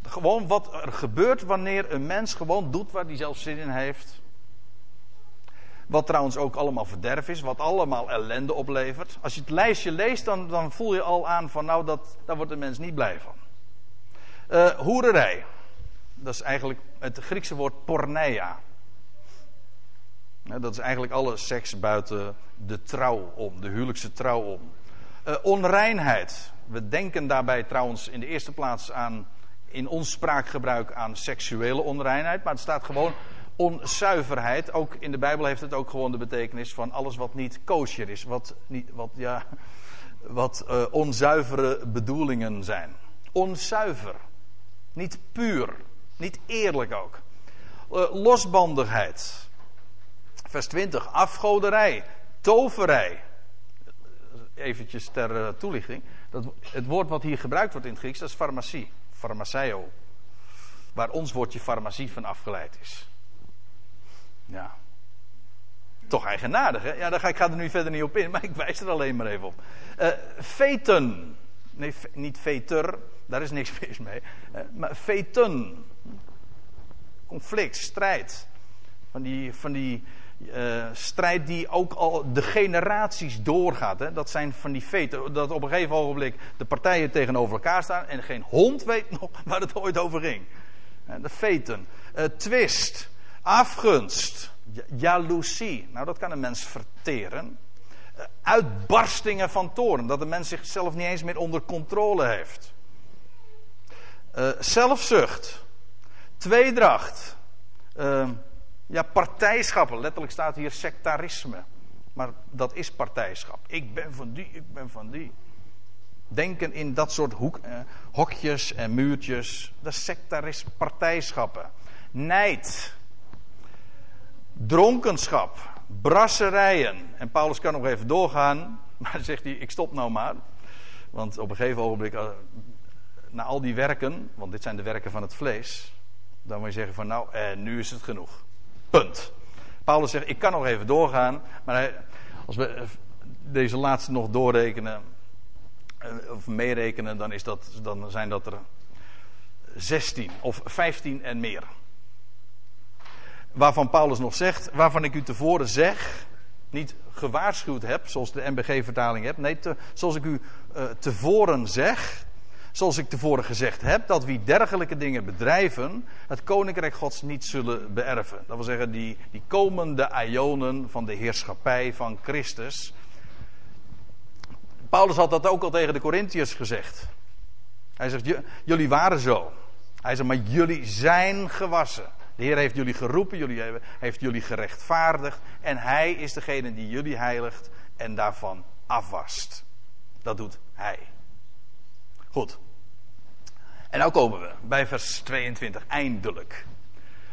Gewoon wat er gebeurt wanneer een mens gewoon doet waar hij zelf zin in heeft. Wat trouwens ook allemaal verderf is, wat allemaal ellende oplevert. Als je het lijstje leest, dan, dan voel je al aan van nou, dat, daar wordt de mens niet blij van. Uh, hoererij. Dat is eigenlijk het Griekse woord porneia. Dat is eigenlijk alle seks buiten de trouw om, de huwelijkse trouw om. Uh, onreinheid. We denken daarbij trouwens in de eerste plaats aan, in ons spraakgebruik aan seksuele onreinheid. Maar het staat gewoon onzuiverheid. Ook in de Bijbel heeft het ook gewoon de betekenis van alles wat niet kosher is. Wat, niet, wat, ja, wat uh, onzuivere bedoelingen zijn. Onzuiver. Niet puur. Niet eerlijk ook. Uh, losbandigheid. Vers 20. Afgoderij. Toverij. Eventjes ter uh, toelichting. Dat, het woord wat hier gebruikt wordt in het Grieks, dat is farmacie. Pharmaceio. Waar ons woordje farmacie van afgeleid is. Ja. Toch eigenaardig, hè? Ja, daar ga, ik ga er nu verder niet op in, maar ik wijs er alleen maar even op. Uh, veten. Nee, niet veter, daar is niks mis mee. Uh, maar veten. Conflict, strijd. Van die, van die uh, strijd die ook al de generaties doorgaat. Hè? Dat zijn van die veten. Dat op een gegeven ogenblik de partijen tegenover elkaar staan en geen hond weet nog waar het ooit over ging. De veten. twist Afgunst, jaloezie. Nou, dat kan een mens verteren. Eh, uitbarstingen van toorn, dat de mens zichzelf niet eens meer onder controle heeft. Zelfzucht, tweedracht, ja, partijschappen. Letterlijk staat hier sectarisme. Maar dat is partijschap. Ik ben van die, ik ben van die. Denken in dat soort hoek, eh, hokjes en muurtjes. Dat is sectarisme, partijschappen. Nijd dronkenschap, brasserijen. En Paulus kan nog even doorgaan, maar zegt hij: Ik stop nou maar. Want op een gegeven ogenblik, eh, na al die werken, want dit zijn de werken van het vlees, dan moet je zeggen: van nou, eh, nu is het genoeg. Punt. Paulus zegt: Ik kan nog even doorgaan, maar als we eh, deze laatste nog doorrekenen, eh, of meerekenen, dan, is dat, dan zijn dat er 16 of 15 en meer waarvan Paulus nog zegt, waarvan ik u tevoren zeg, niet gewaarschuwd heb, zoals de MBG-vertaling hebt, nee, zoals ik u uh, tevoren zeg, zoals ik tevoren gezegd heb, dat wie dergelijke dingen bedrijven, het koninkrijk Gods niet zullen beërven. Dat wil zeggen, die, die komende ionen van de heerschappij van Christus. Paulus had dat ook al tegen de Corinthiërs gezegd. Hij zegt, jullie waren zo. Hij zegt, maar jullie zijn gewassen. De Heer heeft jullie geroepen, jullie heeft jullie gerechtvaardigd. En Hij is degene die jullie heiligt en daarvan afwast. Dat doet Hij. Goed. En nou komen we bij vers 22, eindelijk.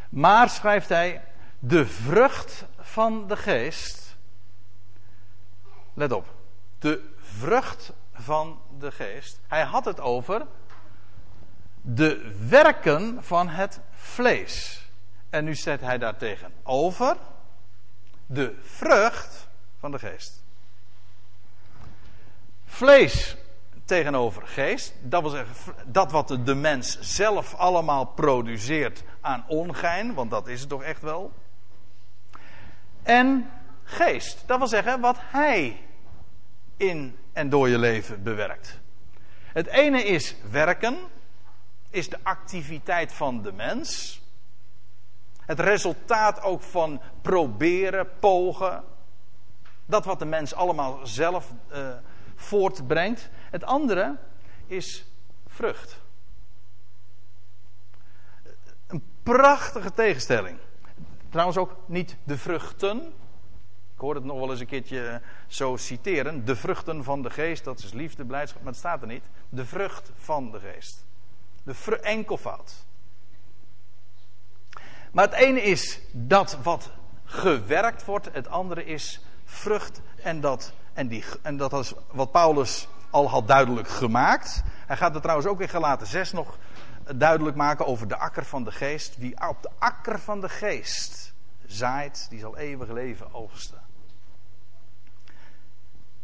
Maar schrijft hij, de vrucht van de geest. Let op. De vrucht van de geest. Hij had het over de werken van het vlees. En nu zet hij daartegen over de vrucht van de geest. Vlees tegenover geest, dat wil zeggen dat wat de mens zelf allemaal produceert aan ongein, want dat is het toch echt wel. En geest, dat wil zeggen wat hij in en door je leven bewerkt. Het ene is werken, is de activiteit van de mens. Het resultaat ook van proberen, pogen. Dat wat de mens allemaal zelf uh, voortbrengt. Het andere is vrucht. Een prachtige tegenstelling. Trouwens ook niet de vruchten. Ik hoor het nog wel eens een keertje zo citeren. De vruchten van de geest, dat is liefde, blijdschap, maar het staat er niet. De vrucht van de geest. De enkelvoud. Maar het ene is dat wat gewerkt wordt, het andere is vrucht. En dat, en die, en dat is wat Paulus al had duidelijk gemaakt. Hij gaat het trouwens ook in Galaten 6 nog duidelijk maken over de akker van de geest. Wie op de akker van de geest zaait, die zal eeuwig leven oogsten.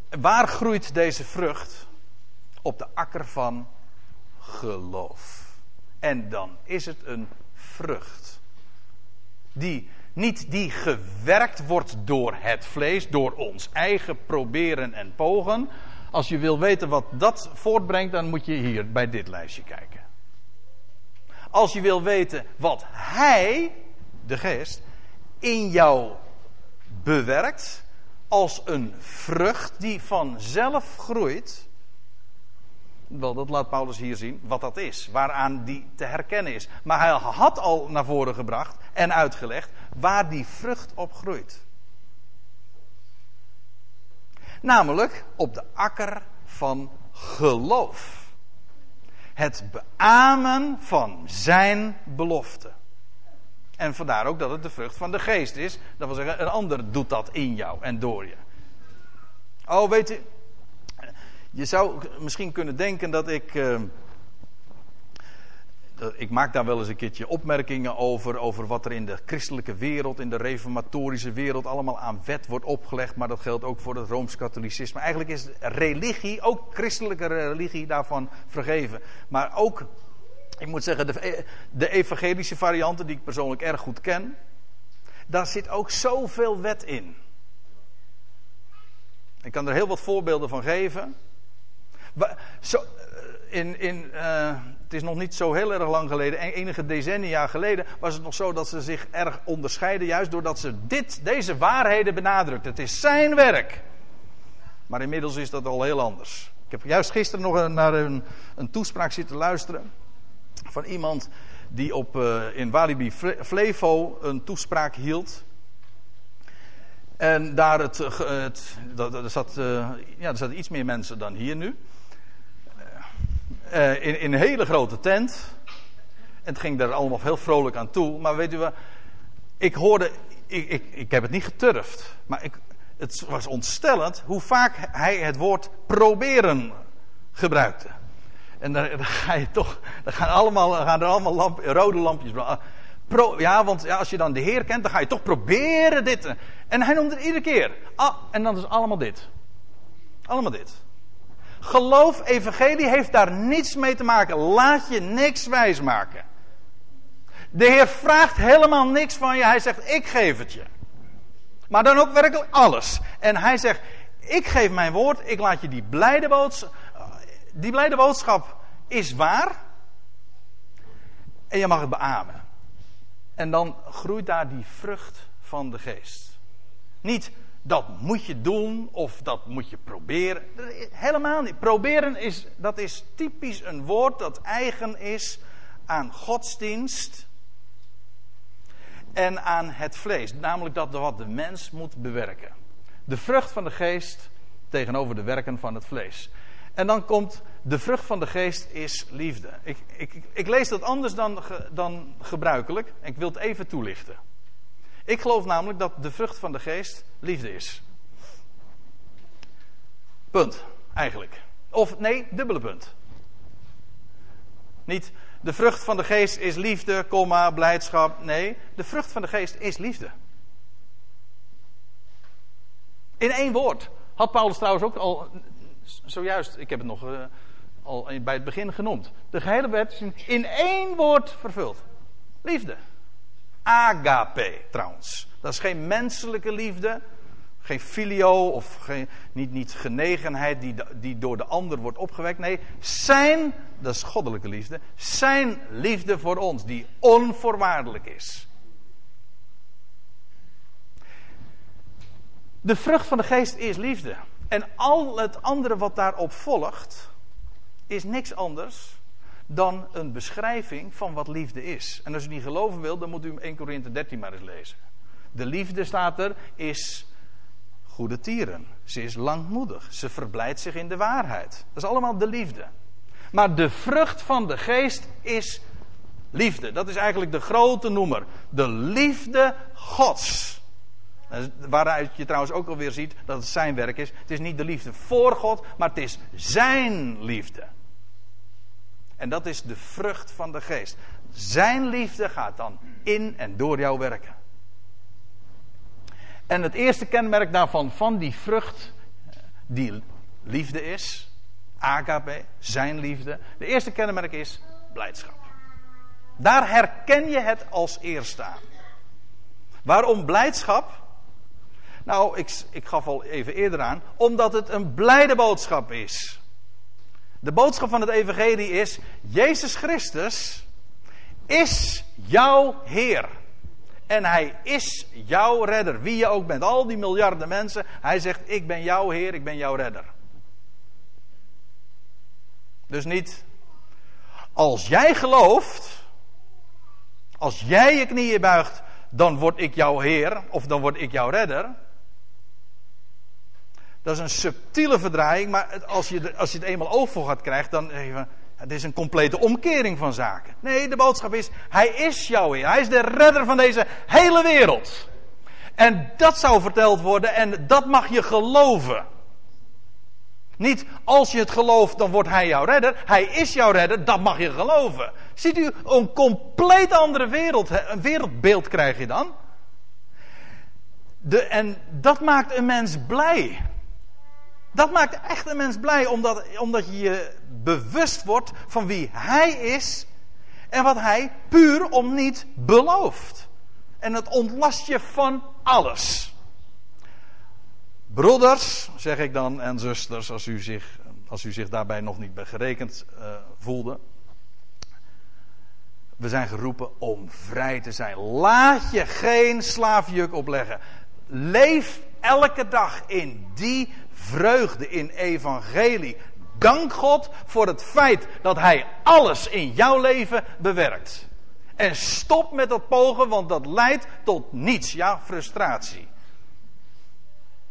Waar groeit deze vrucht? Op de akker van geloof. En dan is het een vrucht. Die niet die gewerkt wordt door het vlees, door ons eigen proberen en pogen. Als je wil weten wat dat voortbrengt, dan moet je hier bij dit lijstje kijken. Als je wil weten wat Hij, de geest, in jou bewerkt, als een vrucht die vanzelf groeit. Wel, dat laat Paulus hier zien, wat dat is, waaraan die te herkennen is. Maar hij had al naar voren gebracht en uitgelegd waar die vrucht op groeit. Namelijk op de akker van geloof. Het beamen van zijn belofte. En vandaar ook dat het de vrucht van de geest is. Dat wil zeggen, een ander doet dat in jou en door je. Oh, weet u, je zou misschien kunnen denken dat ik. Uh, ik maak daar wel eens een keertje opmerkingen over. Over wat er in de christelijke wereld, in de reformatorische wereld. allemaal aan wet wordt opgelegd. Maar dat geldt ook voor het rooms-katholicisme. Eigenlijk is religie, ook christelijke religie, daarvan vergeven. Maar ook, ik moet zeggen, de, de evangelische varianten, die ik persoonlijk erg goed ken. Daar zit ook zoveel wet in. Ik kan er heel wat voorbeelden van geven. Eh, in, in, uh, het is nog niet zo heel erg lang geleden, enige decennia geleden, was het nog zo dat ze zich erg onderscheiden, juist doordat ze dit, deze waarheden benadrukt. Het is zijn werk. Maar inmiddels is dat al heel anders. Ik heb juist gisteren nog naar een, een toespraak zitten luisteren van iemand die op, uh, in Walibi Flevo een toespraak hield. En daar het, het, dat, er, zat, ja, zaten iets meer mensen dan hier nu. Uh, in, in, een hele grote tent. En het ging daar allemaal heel vrolijk aan toe. Maar weet u wat? Ik hoorde. Ik, ik, ik heb het niet geturfd. Maar ik, het was ontstellend hoe vaak hij het woord proberen gebruikte. En dan ga je toch. Dan gaan, allemaal, gaan er allemaal rode lampjes ja, want ja, als je dan de Heer kent, dan ga je toch proberen dit. En hij noemde het iedere keer. Ah, en dan is allemaal dit. Allemaal dit. Geloof, evangelie heeft daar niets mee te maken. Laat je niks wijsmaken. De Heer vraagt helemaal niks van je. Hij zegt, ik geef het je. Maar dan ook werkelijk alles. En hij zegt, ik geef mijn woord, ik laat je die blijde boodschap. Die blijde boodschap is waar. En je mag het beamen. En dan groeit daar die vrucht van de geest. Niet dat moet je doen of dat moet je proberen. Helemaal niet. Proberen is, dat is typisch een woord dat eigen is aan godsdienst en aan het vlees. Namelijk dat wat de mens moet bewerken. De vrucht van de geest tegenover de werken van het vlees. En dan komt de vrucht van de geest is liefde. Ik, ik, ik lees dat anders dan, dan gebruikelijk. Ik wil het even toelichten. Ik geloof namelijk dat de vrucht van de geest liefde is. Punt, eigenlijk. Of nee, dubbele punt. Niet de vrucht van de geest is liefde, komma, blijdschap. Nee, de vrucht van de geest is liefde. In één woord. Had Paulus trouwens ook al zojuist, ik heb het nog uh, al bij het begin genoemd. De gehele wet is in één woord vervuld. Liefde. Agape trouwens. Dat is geen menselijke liefde. Geen filio of geen, niet, niet genegenheid die, die door de ander wordt opgewekt. Nee, zijn, dat is goddelijke liefde. Zijn liefde voor ons, die onvoorwaardelijk is. De vrucht van de geest is liefde. En al het andere wat daarop volgt, is niks anders dan een beschrijving van wat liefde is. En als u niet geloven wil, dan moet u 1 Korinthe 13 maar eens lezen. De liefde staat er, is goede tieren. Ze is langmoedig. Ze verblijdt zich in de waarheid. Dat is allemaal de liefde. Maar de vrucht van de geest is liefde. Dat is eigenlijk de grote noemer. De liefde Gods. Waaruit je trouwens ook alweer ziet dat het zijn werk is. Het is niet de liefde voor God, maar het is zijn liefde. En dat is de vrucht van de geest. Zijn liefde gaat dan in en door jou werken. En het eerste kenmerk daarvan, van die vrucht, die liefde is, agape, zijn liefde. De eerste kenmerk is blijdschap. Daar herken je het als eerste aan. Waarom blijdschap? Nou, ik, ik gaf al even eerder aan, omdat het een blijde boodschap is. De boodschap van het Evangelie is: Jezus Christus is jouw Heer. En Hij is jouw redder, wie je ook bent. Al die miljarden mensen, Hij zegt: Ik ben jouw Heer, ik ben jouw redder. Dus niet als jij gelooft, als jij je knieën buigt, dan word ik jouw Heer of dan word ik jouw redder. Dat is een subtiele verdraaiing, maar als je, als je het eenmaal oog voor gaat krijgen, dan van, het is een complete omkering van zaken. Nee, de boodschap is, hij is jouw Heer. Hij is de redder van deze hele wereld. En dat zou verteld worden en dat mag je geloven. Niet als je het gelooft, dan wordt hij jouw redder. Hij is jouw redder, dat mag je geloven. Ziet u, een compleet andere wereld, een wereldbeeld krijg je dan. De, en dat maakt een mens blij. Dat maakt echt een mens blij, omdat, omdat je je bewust wordt van wie hij is en wat hij puur om niet belooft. En het ontlast je van alles. Broeders, zeg ik dan, en zusters, als u zich, als u zich daarbij nog niet gerekend uh, voelde. We zijn geroepen om vrij te zijn. Laat je geen slaafjuk opleggen. Leef elke dag in die vreugde in evangelie. Dank God voor het feit dat Hij alles in jouw leven bewerkt. En stop met dat pogen, want dat leidt tot niets. Ja, frustratie.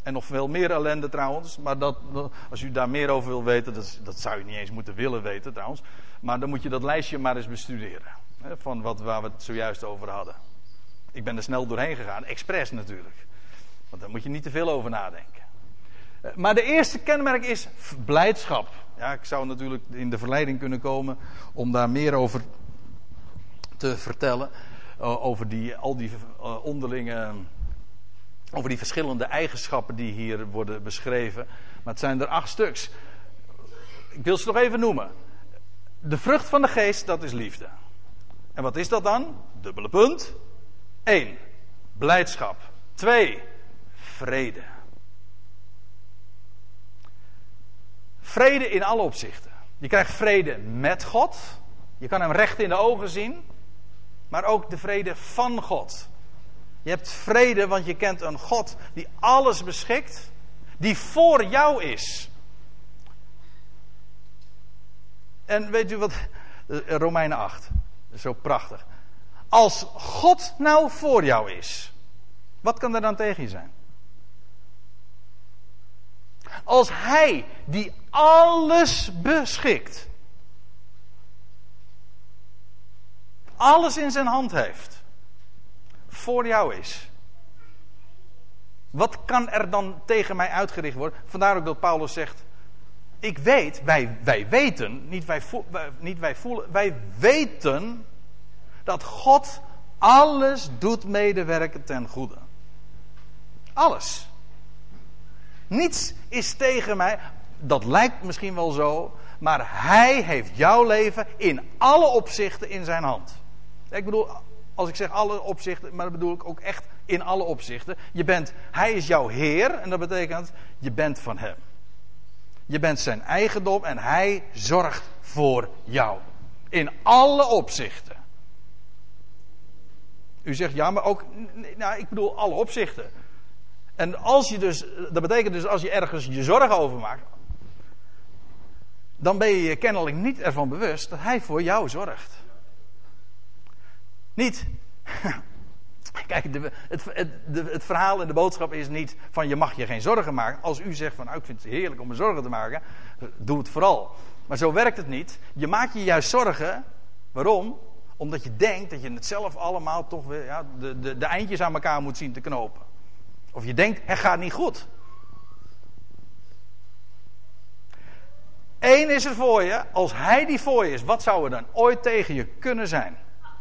En nog veel meer ellende trouwens. Maar dat, als u daar meer over wil weten, dat, dat zou je niet eens moeten willen weten trouwens. Maar dan moet je dat lijstje maar eens bestuderen. Van wat, waar we het zojuist over hadden. Ik ben er snel doorheen gegaan, expres natuurlijk. Want daar moet je niet te veel over nadenken. Eh, maar de eerste kenmerk is blijdschap. Ja, ik zou natuurlijk in de verleiding kunnen komen om daar meer over te vertellen. Uh, over die, al die uh, onderlinge. Over die verschillende eigenschappen die hier worden beschreven. Maar het zijn er acht stuks. Ik wil ze nog even noemen. De vrucht van de geest, dat is liefde. En wat is dat dan? Dubbele punt. 1. Blijdschap. 2. Vrede. Vrede in alle opzichten. Je krijgt vrede met God. Je kan hem recht in de ogen zien. Maar ook de vrede van God. Je hebt vrede, want je kent een God die alles beschikt. Die voor jou is. En weet u wat? Romeinen 8. Zo prachtig. Als God nou voor jou is. Wat kan er dan tegen je zijn? Als Hij die alles beschikt, alles in zijn hand heeft, voor jou is, Wat kan er dan tegen mij uitgericht worden? Vandaar ook dat Paulus zegt: Ik weet, wij, wij weten, niet wij, niet wij voelen, wij weten dat God alles doet medewerken ten goede. Alles. Niets is tegen mij. Dat lijkt misschien wel zo, maar Hij heeft jouw leven in alle opzichten in zijn hand. Ik bedoel, als ik zeg alle opzichten, maar dat bedoel ik ook echt in alle opzichten. Je bent, hij is jouw Heer en dat betekent, je bent van Hem. Je bent zijn eigendom en hij zorgt voor jou. In alle opzichten. U zegt ja, maar ook, nou, ik bedoel alle opzichten. En als je dus, dat betekent dus als je ergens je zorgen over maakt, dan ben je je kennelijk niet ervan bewust dat hij voor jou zorgt. Niet. Kijk, de, het, het, het, verhaal en de boodschap is niet van je mag je geen zorgen maken. Als u zegt van nou, ik vind het heerlijk om me zorgen te maken, doe het vooral. Maar zo werkt het niet. Je maakt je juist zorgen. Waarom? Omdat je denkt dat je het zelf allemaal toch weer ja, de, de, de eindjes aan elkaar moet zien te knopen. Of je denkt, het gaat niet goed. Eén is er voor je. Als hij die voor je is, wat zou er dan ooit tegen je kunnen zijn?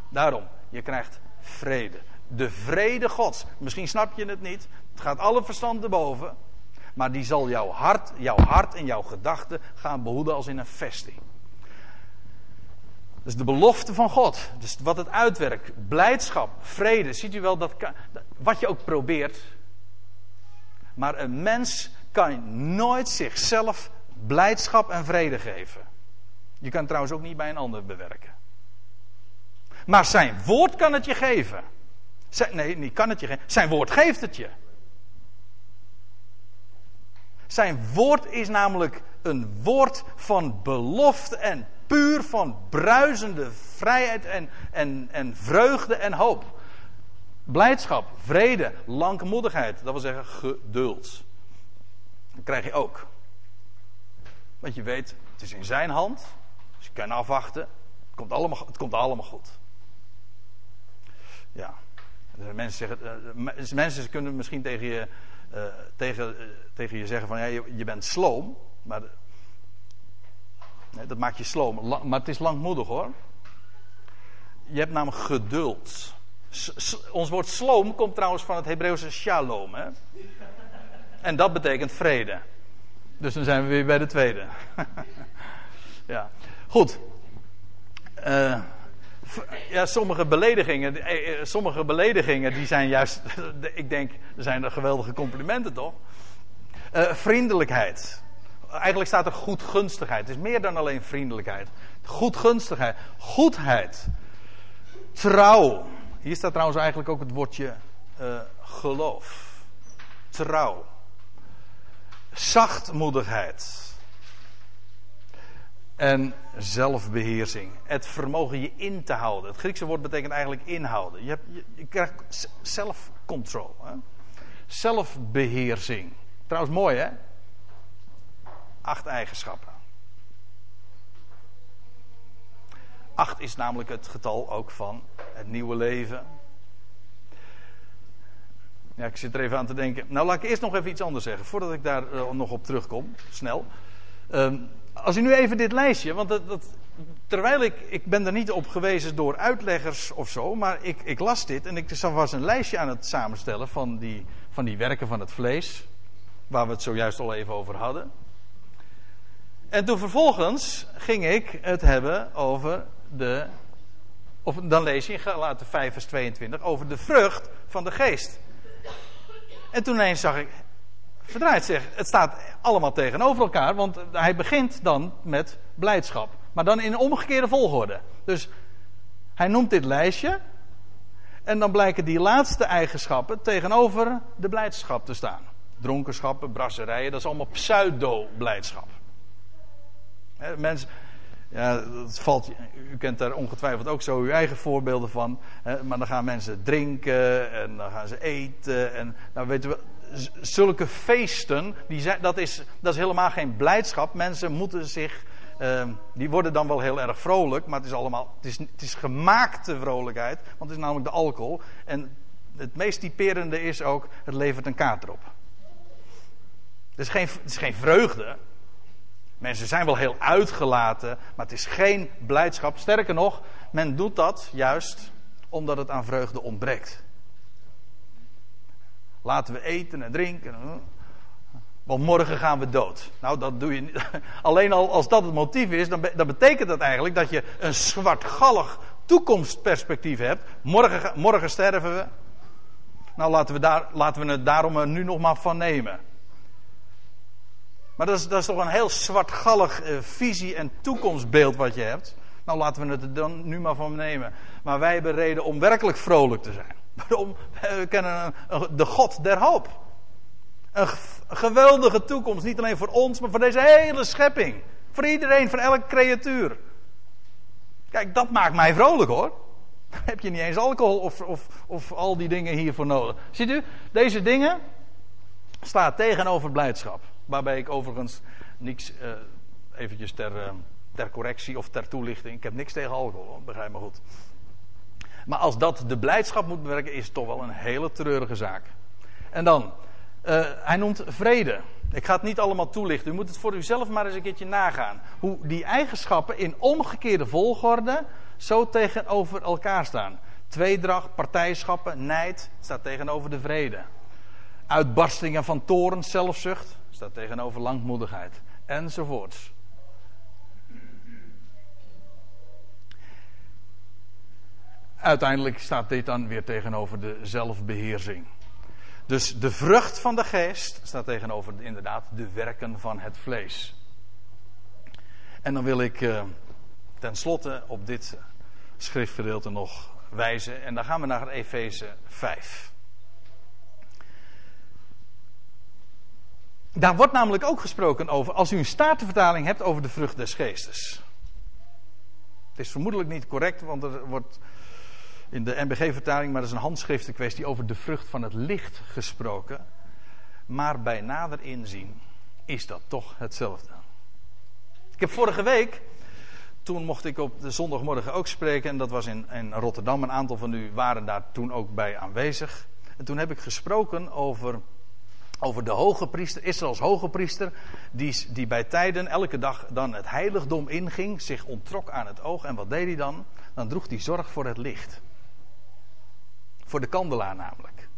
Daarom, je krijgt vrede. De vrede Gods. Misschien snap je het niet. Het gaat alle verstand erboven. Maar die zal jouw hart, jouw hart en jouw gedachten gaan behoeden als in een vesting. Dat is de belofte van God. Dus wat het uitwerkt. Blijdschap, vrede. Ziet u wel dat. Wat je ook probeert. Maar een mens kan nooit zichzelf blijdschap en vrede geven. Je kan trouwens ook niet bij een ander bewerken. Maar zijn woord kan het je geven. Nee, niet kan het je geven. Zijn woord geeft het je. Zijn woord is namelijk een woord van belofte en puur van bruisende vrijheid en, en, en vreugde en hoop. Blijdschap, vrede, langmoedigheid, dat wil zeggen geduld. Dat krijg je ook. Want je weet, het is in zijn hand. Dus je kan afwachten. Het komt allemaal, het komt allemaal goed. Ja. Mensen, zeggen, uh, mensen kunnen misschien tegen je, uh, tegen, uh, tegen je zeggen van ja, je, bent sloom. Maar dat maakt je sloom. Maar het is langmoedig hoor. Je hebt namelijk geduld. Ons woord sloom komt trouwens van het Hebreeuwse shalom. Hè? En dat betekent vrede. Dus dan zijn we weer bij de tweede. ja. Goed. Uh, ja, sommige beledigingen, eh, eh, sommige beledigingen die zijn juist, ik denk, er zijn er geweldige complimenten toch? Vriendelijkheid. Eigenlijk staat er goedgunstigheid. Het is meer dan alleen vriendelijkheid. Goedgunstigheid. Goedheid. Trouw. Hier staat trouwens eigenlijk ook het woordje uh, geloof. Trouw. Zachtmoedigheid en zelfbeheersing. Het vermogen je in te houden. Het Griekse woord betekent eigenlijk inhouden. Je, hebt, je, krijgt self-control. Zelfbeheersing. Trouwens mooi hè? Acht eigenschappen. Acht is namelijk het getal ook van het nieuwe leven. Ja, ik zit er even aan te denken. Nou, laat ik eerst nog even iets anders zeggen, voordat ik daar uh, nog op terugkom, snel. Um, als u nu even dit lijstje, want dat, dat, terwijl ik, ik ben er niet op gewezen door uitleggers of zo, maar ik, ik las dit en ik was een lijstje aan het samenstellen van die, van die werken van het vlees, waar we het zojuist al even over hadden. En toen vervolgens ging ik het hebben over de, of dan lees je in Galaten 5 vers 22, over de vrucht van de geest. En toen ineens zag ik, verdraaid zeg, het staat allemaal tegenover elkaar, want hij begint dan met blijdschap. Maar dan in omgekeerde volgorde. Dus hij noemt dit lijstje. En dan blijken die laatste eigenschappen tegenover de blijdschap te staan. Dronkenschappen, brasserijen, dat is allemaal pseudo-blijdschap. Mensen, ja, dat valt, u kent daar ongetwijfeld ook zo uw eigen voorbeelden van. Hè, maar dan gaan mensen drinken en dan gaan ze eten. En nou weten we, zulke feesten, die zijn, dat, is, dat is helemaal geen blijdschap. Mensen moeten zich, uh, die worden dan wel heel erg vrolijk, maar het is allemaal, het is, het is gemaakte vrolijkheid, want het is namelijk de alcohol. En het meest typerende is ook, het levert een kaart erop. Het is geen, het is geen vreugde. Mensen zijn wel heel uitgelaten, maar het is geen blijdschap. Sterker nog, men doet dat juist omdat het aan vreugde ontbreekt. Laten we eten en drinken. Want morgen gaan we dood. Nou, dat doe je niet. Alleen al als dat het motief is, dan, dan betekent dat eigenlijk dat je een zwartgallig toekomstperspectief hebt. Morgen, morgen sterven we. Nou, laten we, daar, laten we het daarom nu nog maar van nemen. Maar dat is, dat is toch een heel zwartgallig uh, visie en toekomstbeeld wat je hebt. Nou, laten we het er dan nu maar van nemen. Maar wij hebben reden om werkelijk vrolijk te zijn. Waarom? We kennen de God der hoop. Een geweldige toekomst, niet alleen voor ons, maar voor deze hele schepping. Voor iedereen, voor elke creatuur. Kijk, dat maakt mij vrolijk hoor. Heb je niet eens alcohol of, of, of al die dingen hiervoor nodig. Ziet u, deze dingen staan tegenover blijdschap. Waarbij ik overigens niks, uh, eventjes ter, uh, ter correctie of ter toelichting. Ik heb niks tegen alcohol, begrijp me goed. Maar als dat de blijdschap moet bewerken, is het toch wel een hele treurige zaak. En dan, uh, hij noemt vrede. Ik ga het niet allemaal toelichten. U moet het voor uzelf maar eens een keertje nagaan. Hoe die eigenschappen in omgekeerde volgorde zo tegenover elkaar staan. Tweedracht, partijschappen, nijd staat tegenover de vrede. Uitbarstingen van toren, zelfzucht staat tegenover langmoedigheid. Enzovoorts. Uiteindelijk staat dit dan weer tegenover de zelfbeheersing. Dus de vrucht van de geest staat tegenover inderdaad de werken van het vlees. En dan wil ik uh, tenslotte op dit schriftgedeelte nog wijzen. En dan gaan we naar Efeze 5. Daar wordt namelijk ook gesproken over, als u een statenvertaling hebt over de vrucht des geestes. Het is vermoedelijk niet correct, want er wordt in de NBG-vertaling, maar dat is een handschriftenkwestie, over de vrucht van het licht gesproken. Maar bij nader inzien is dat toch hetzelfde. Ik heb vorige week, toen mocht ik op de zondagmorgen ook spreken, en dat was in, in Rotterdam. Een aantal van u waren daar toen ook bij aanwezig. En toen heb ik gesproken over over de hoge priester, Israëls hoge priester, die, die bij tijden elke dag dan het heiligdom inging, zich onttrok aan het oog. En wat deed hij dan? Dan droeg hij zorg voor het licht. Voor de kandelaar namelijk.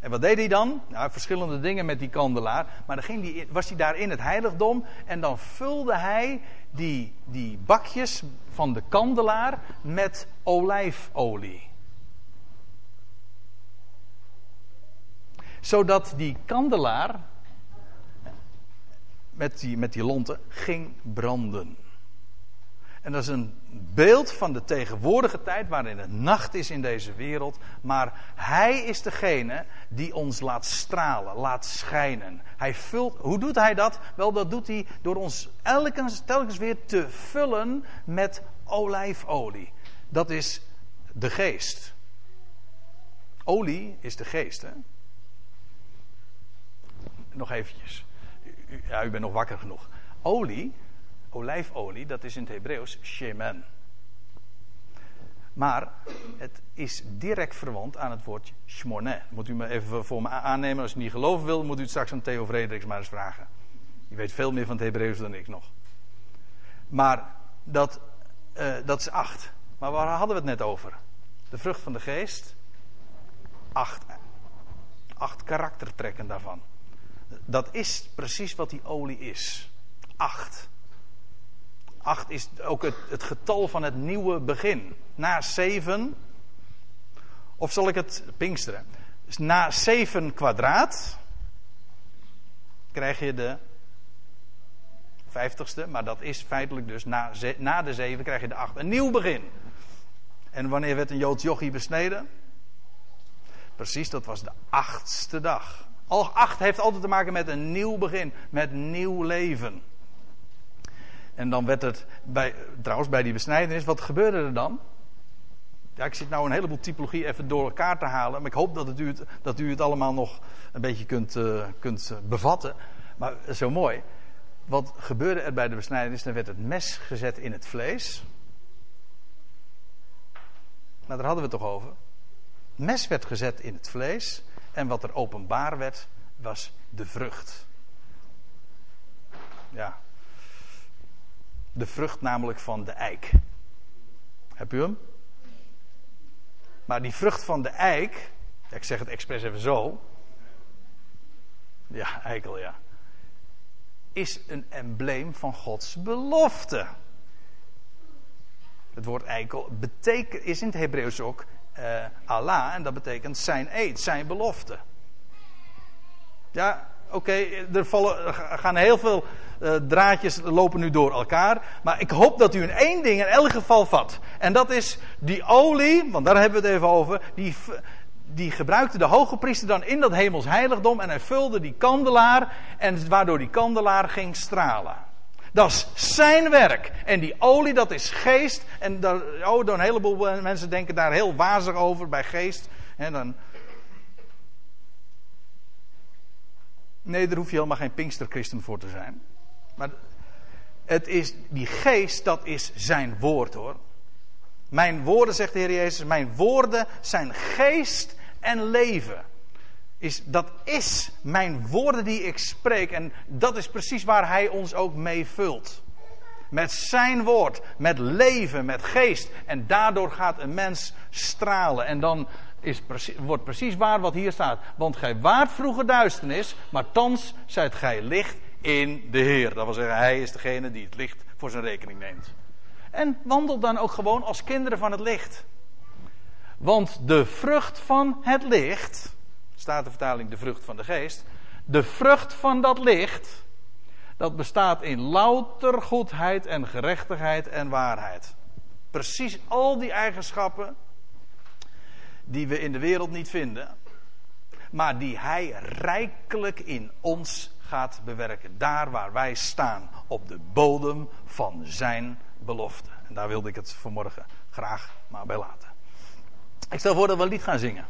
En wat deed hij dan? Nou, verschillende dingen met die kandelaar. Maar dan die, was hij daar in het heiligdom. En dan vulde hij die, die bakjes van de kandelaar met olijfolie. Zodat die kandelaar met die, met die lonten ging branden. En dat is een beeld van de tegenwoordige tijd waarin het nacht is in deze wereld. Maar Hij is degene die ons laat stralen, laat schijnen. Hij vult, hoe doet Hij dat? Wel, dat doet Hij door ons elkens, telkens weer te vullen met olijfolie. Dat is de geest. Olie is de geest, hè? Nog eventjes. U, ja, u bent nog wakker genoeg. Olie olijfolie, dat is in het Hebreeuws shemen. Maar het is direct verwant aan het woord shmoné. Moet u me even voor me aannemen. Als u niet geloven wil, moet u het straks aan Theo Frederiks maar eens vragen. Die weet veel meer van het Hebreeuws dan ik nog. Maar dat, uh, dat is acht. Maar waar hadden we het net over? De vrucht van de geest. Acht. Acht karaktertrekken daarvan. Dat is precies wat die olie is. Acht. Acht is ook het, het getal van het nieuwe begin. Na zeven, of zal ik het pinksteren? Dus na zeven kwadraat krijg je de vijftigste, maar dat is feitelijk dus na, na de zeven krijg je de acht. Een nieuw begin. En wanneer werd een Joods jochie besneden? Precies, dat was de achtste dag. Al acht heeft altijd te maken met een nieuw begin, met nieuw leven. En dan werd het, bij, trouwens bij die besnijdenis, wat gebeurde er dan? Ja, ik zit nou een heleboel typologie even door elkaar te halen. Maar ik hoop dat, het u, het, dat u het allemaal nog een beetje kunt, uh, kunt bevatten. Maar zo mooi. Wat gebeurde er bij de besnijdenis? Dan werd het mes gezet in het vlees. Nou, daar hadden we het toch over. mes werd gezet in het vlees. En wat er openbaar werd, was de vrucht. Ja. De vrucht namelijk van de eik. Heb u hem? Maar die vrucht van de eik, ik zeg het expres even zo. Ja, eikel, ja. Is een embleem van Gods belofte. Het woord eikel betekent, is in het Hebreeuws ook uh, Allah en dat betekent zijn eed, zijn belofte. Ja, oké, er, vallen, gaan heel veel uh, draadjes lopen nu door elkaar. Maar ik hoop dat u in één ding in elk geval vat. En dat is die olie, want daar hebben we het even over. Die, die gebruikte de hoge priester dan in dat hemels heiligdom. En hij vulde die kandelaar. En waardoor die kandelaar ging stralen. Dat is zijn werk. En die olie, dat is geest. En daar, oh, een heleboel mensen denken daar heel wazig over bij geest. En dan, nee, daar hoef je helemaal geen Pinksterchristen voor te zijn. Maar het is, die geest, dat is zijn woord hoor. Mijn woorden, zegt de Heer Jezus, mijn woorden zijn geest en leven. Is, dat is mijn woorden die ik spreek. En dat is precies waar Hij ons ook mee vult. Met zijn woord, met leven, met geest. En daardoor gaat een mens stralen. En dan is wordt precies waar wat hier staat. Want gij waart vroeger duisternis, maar thans zijt gij licht in de Heer. Dat wil zeggen, Hij is degene die het licht voor zijn rekening neemt. En wandel dan ook gewoon als kinderen van het licht. Want de vrucht van het licht, staat de vertaling de vrucht van de geest, de vrucht van dat licht, dat bestaat in louter goedheid en gerechtigheid en waarheid. Precies al die eigenschappen die we in de wereld niet vinden, maar die Hij rijkelijk in ons gaat bewerken. Daar waar wij staan, op de bodem van Zijn belofte. En daar wilde ik het vanmorgen graag maar bij laten. Ik stel voor dat we een lied gaan zingen.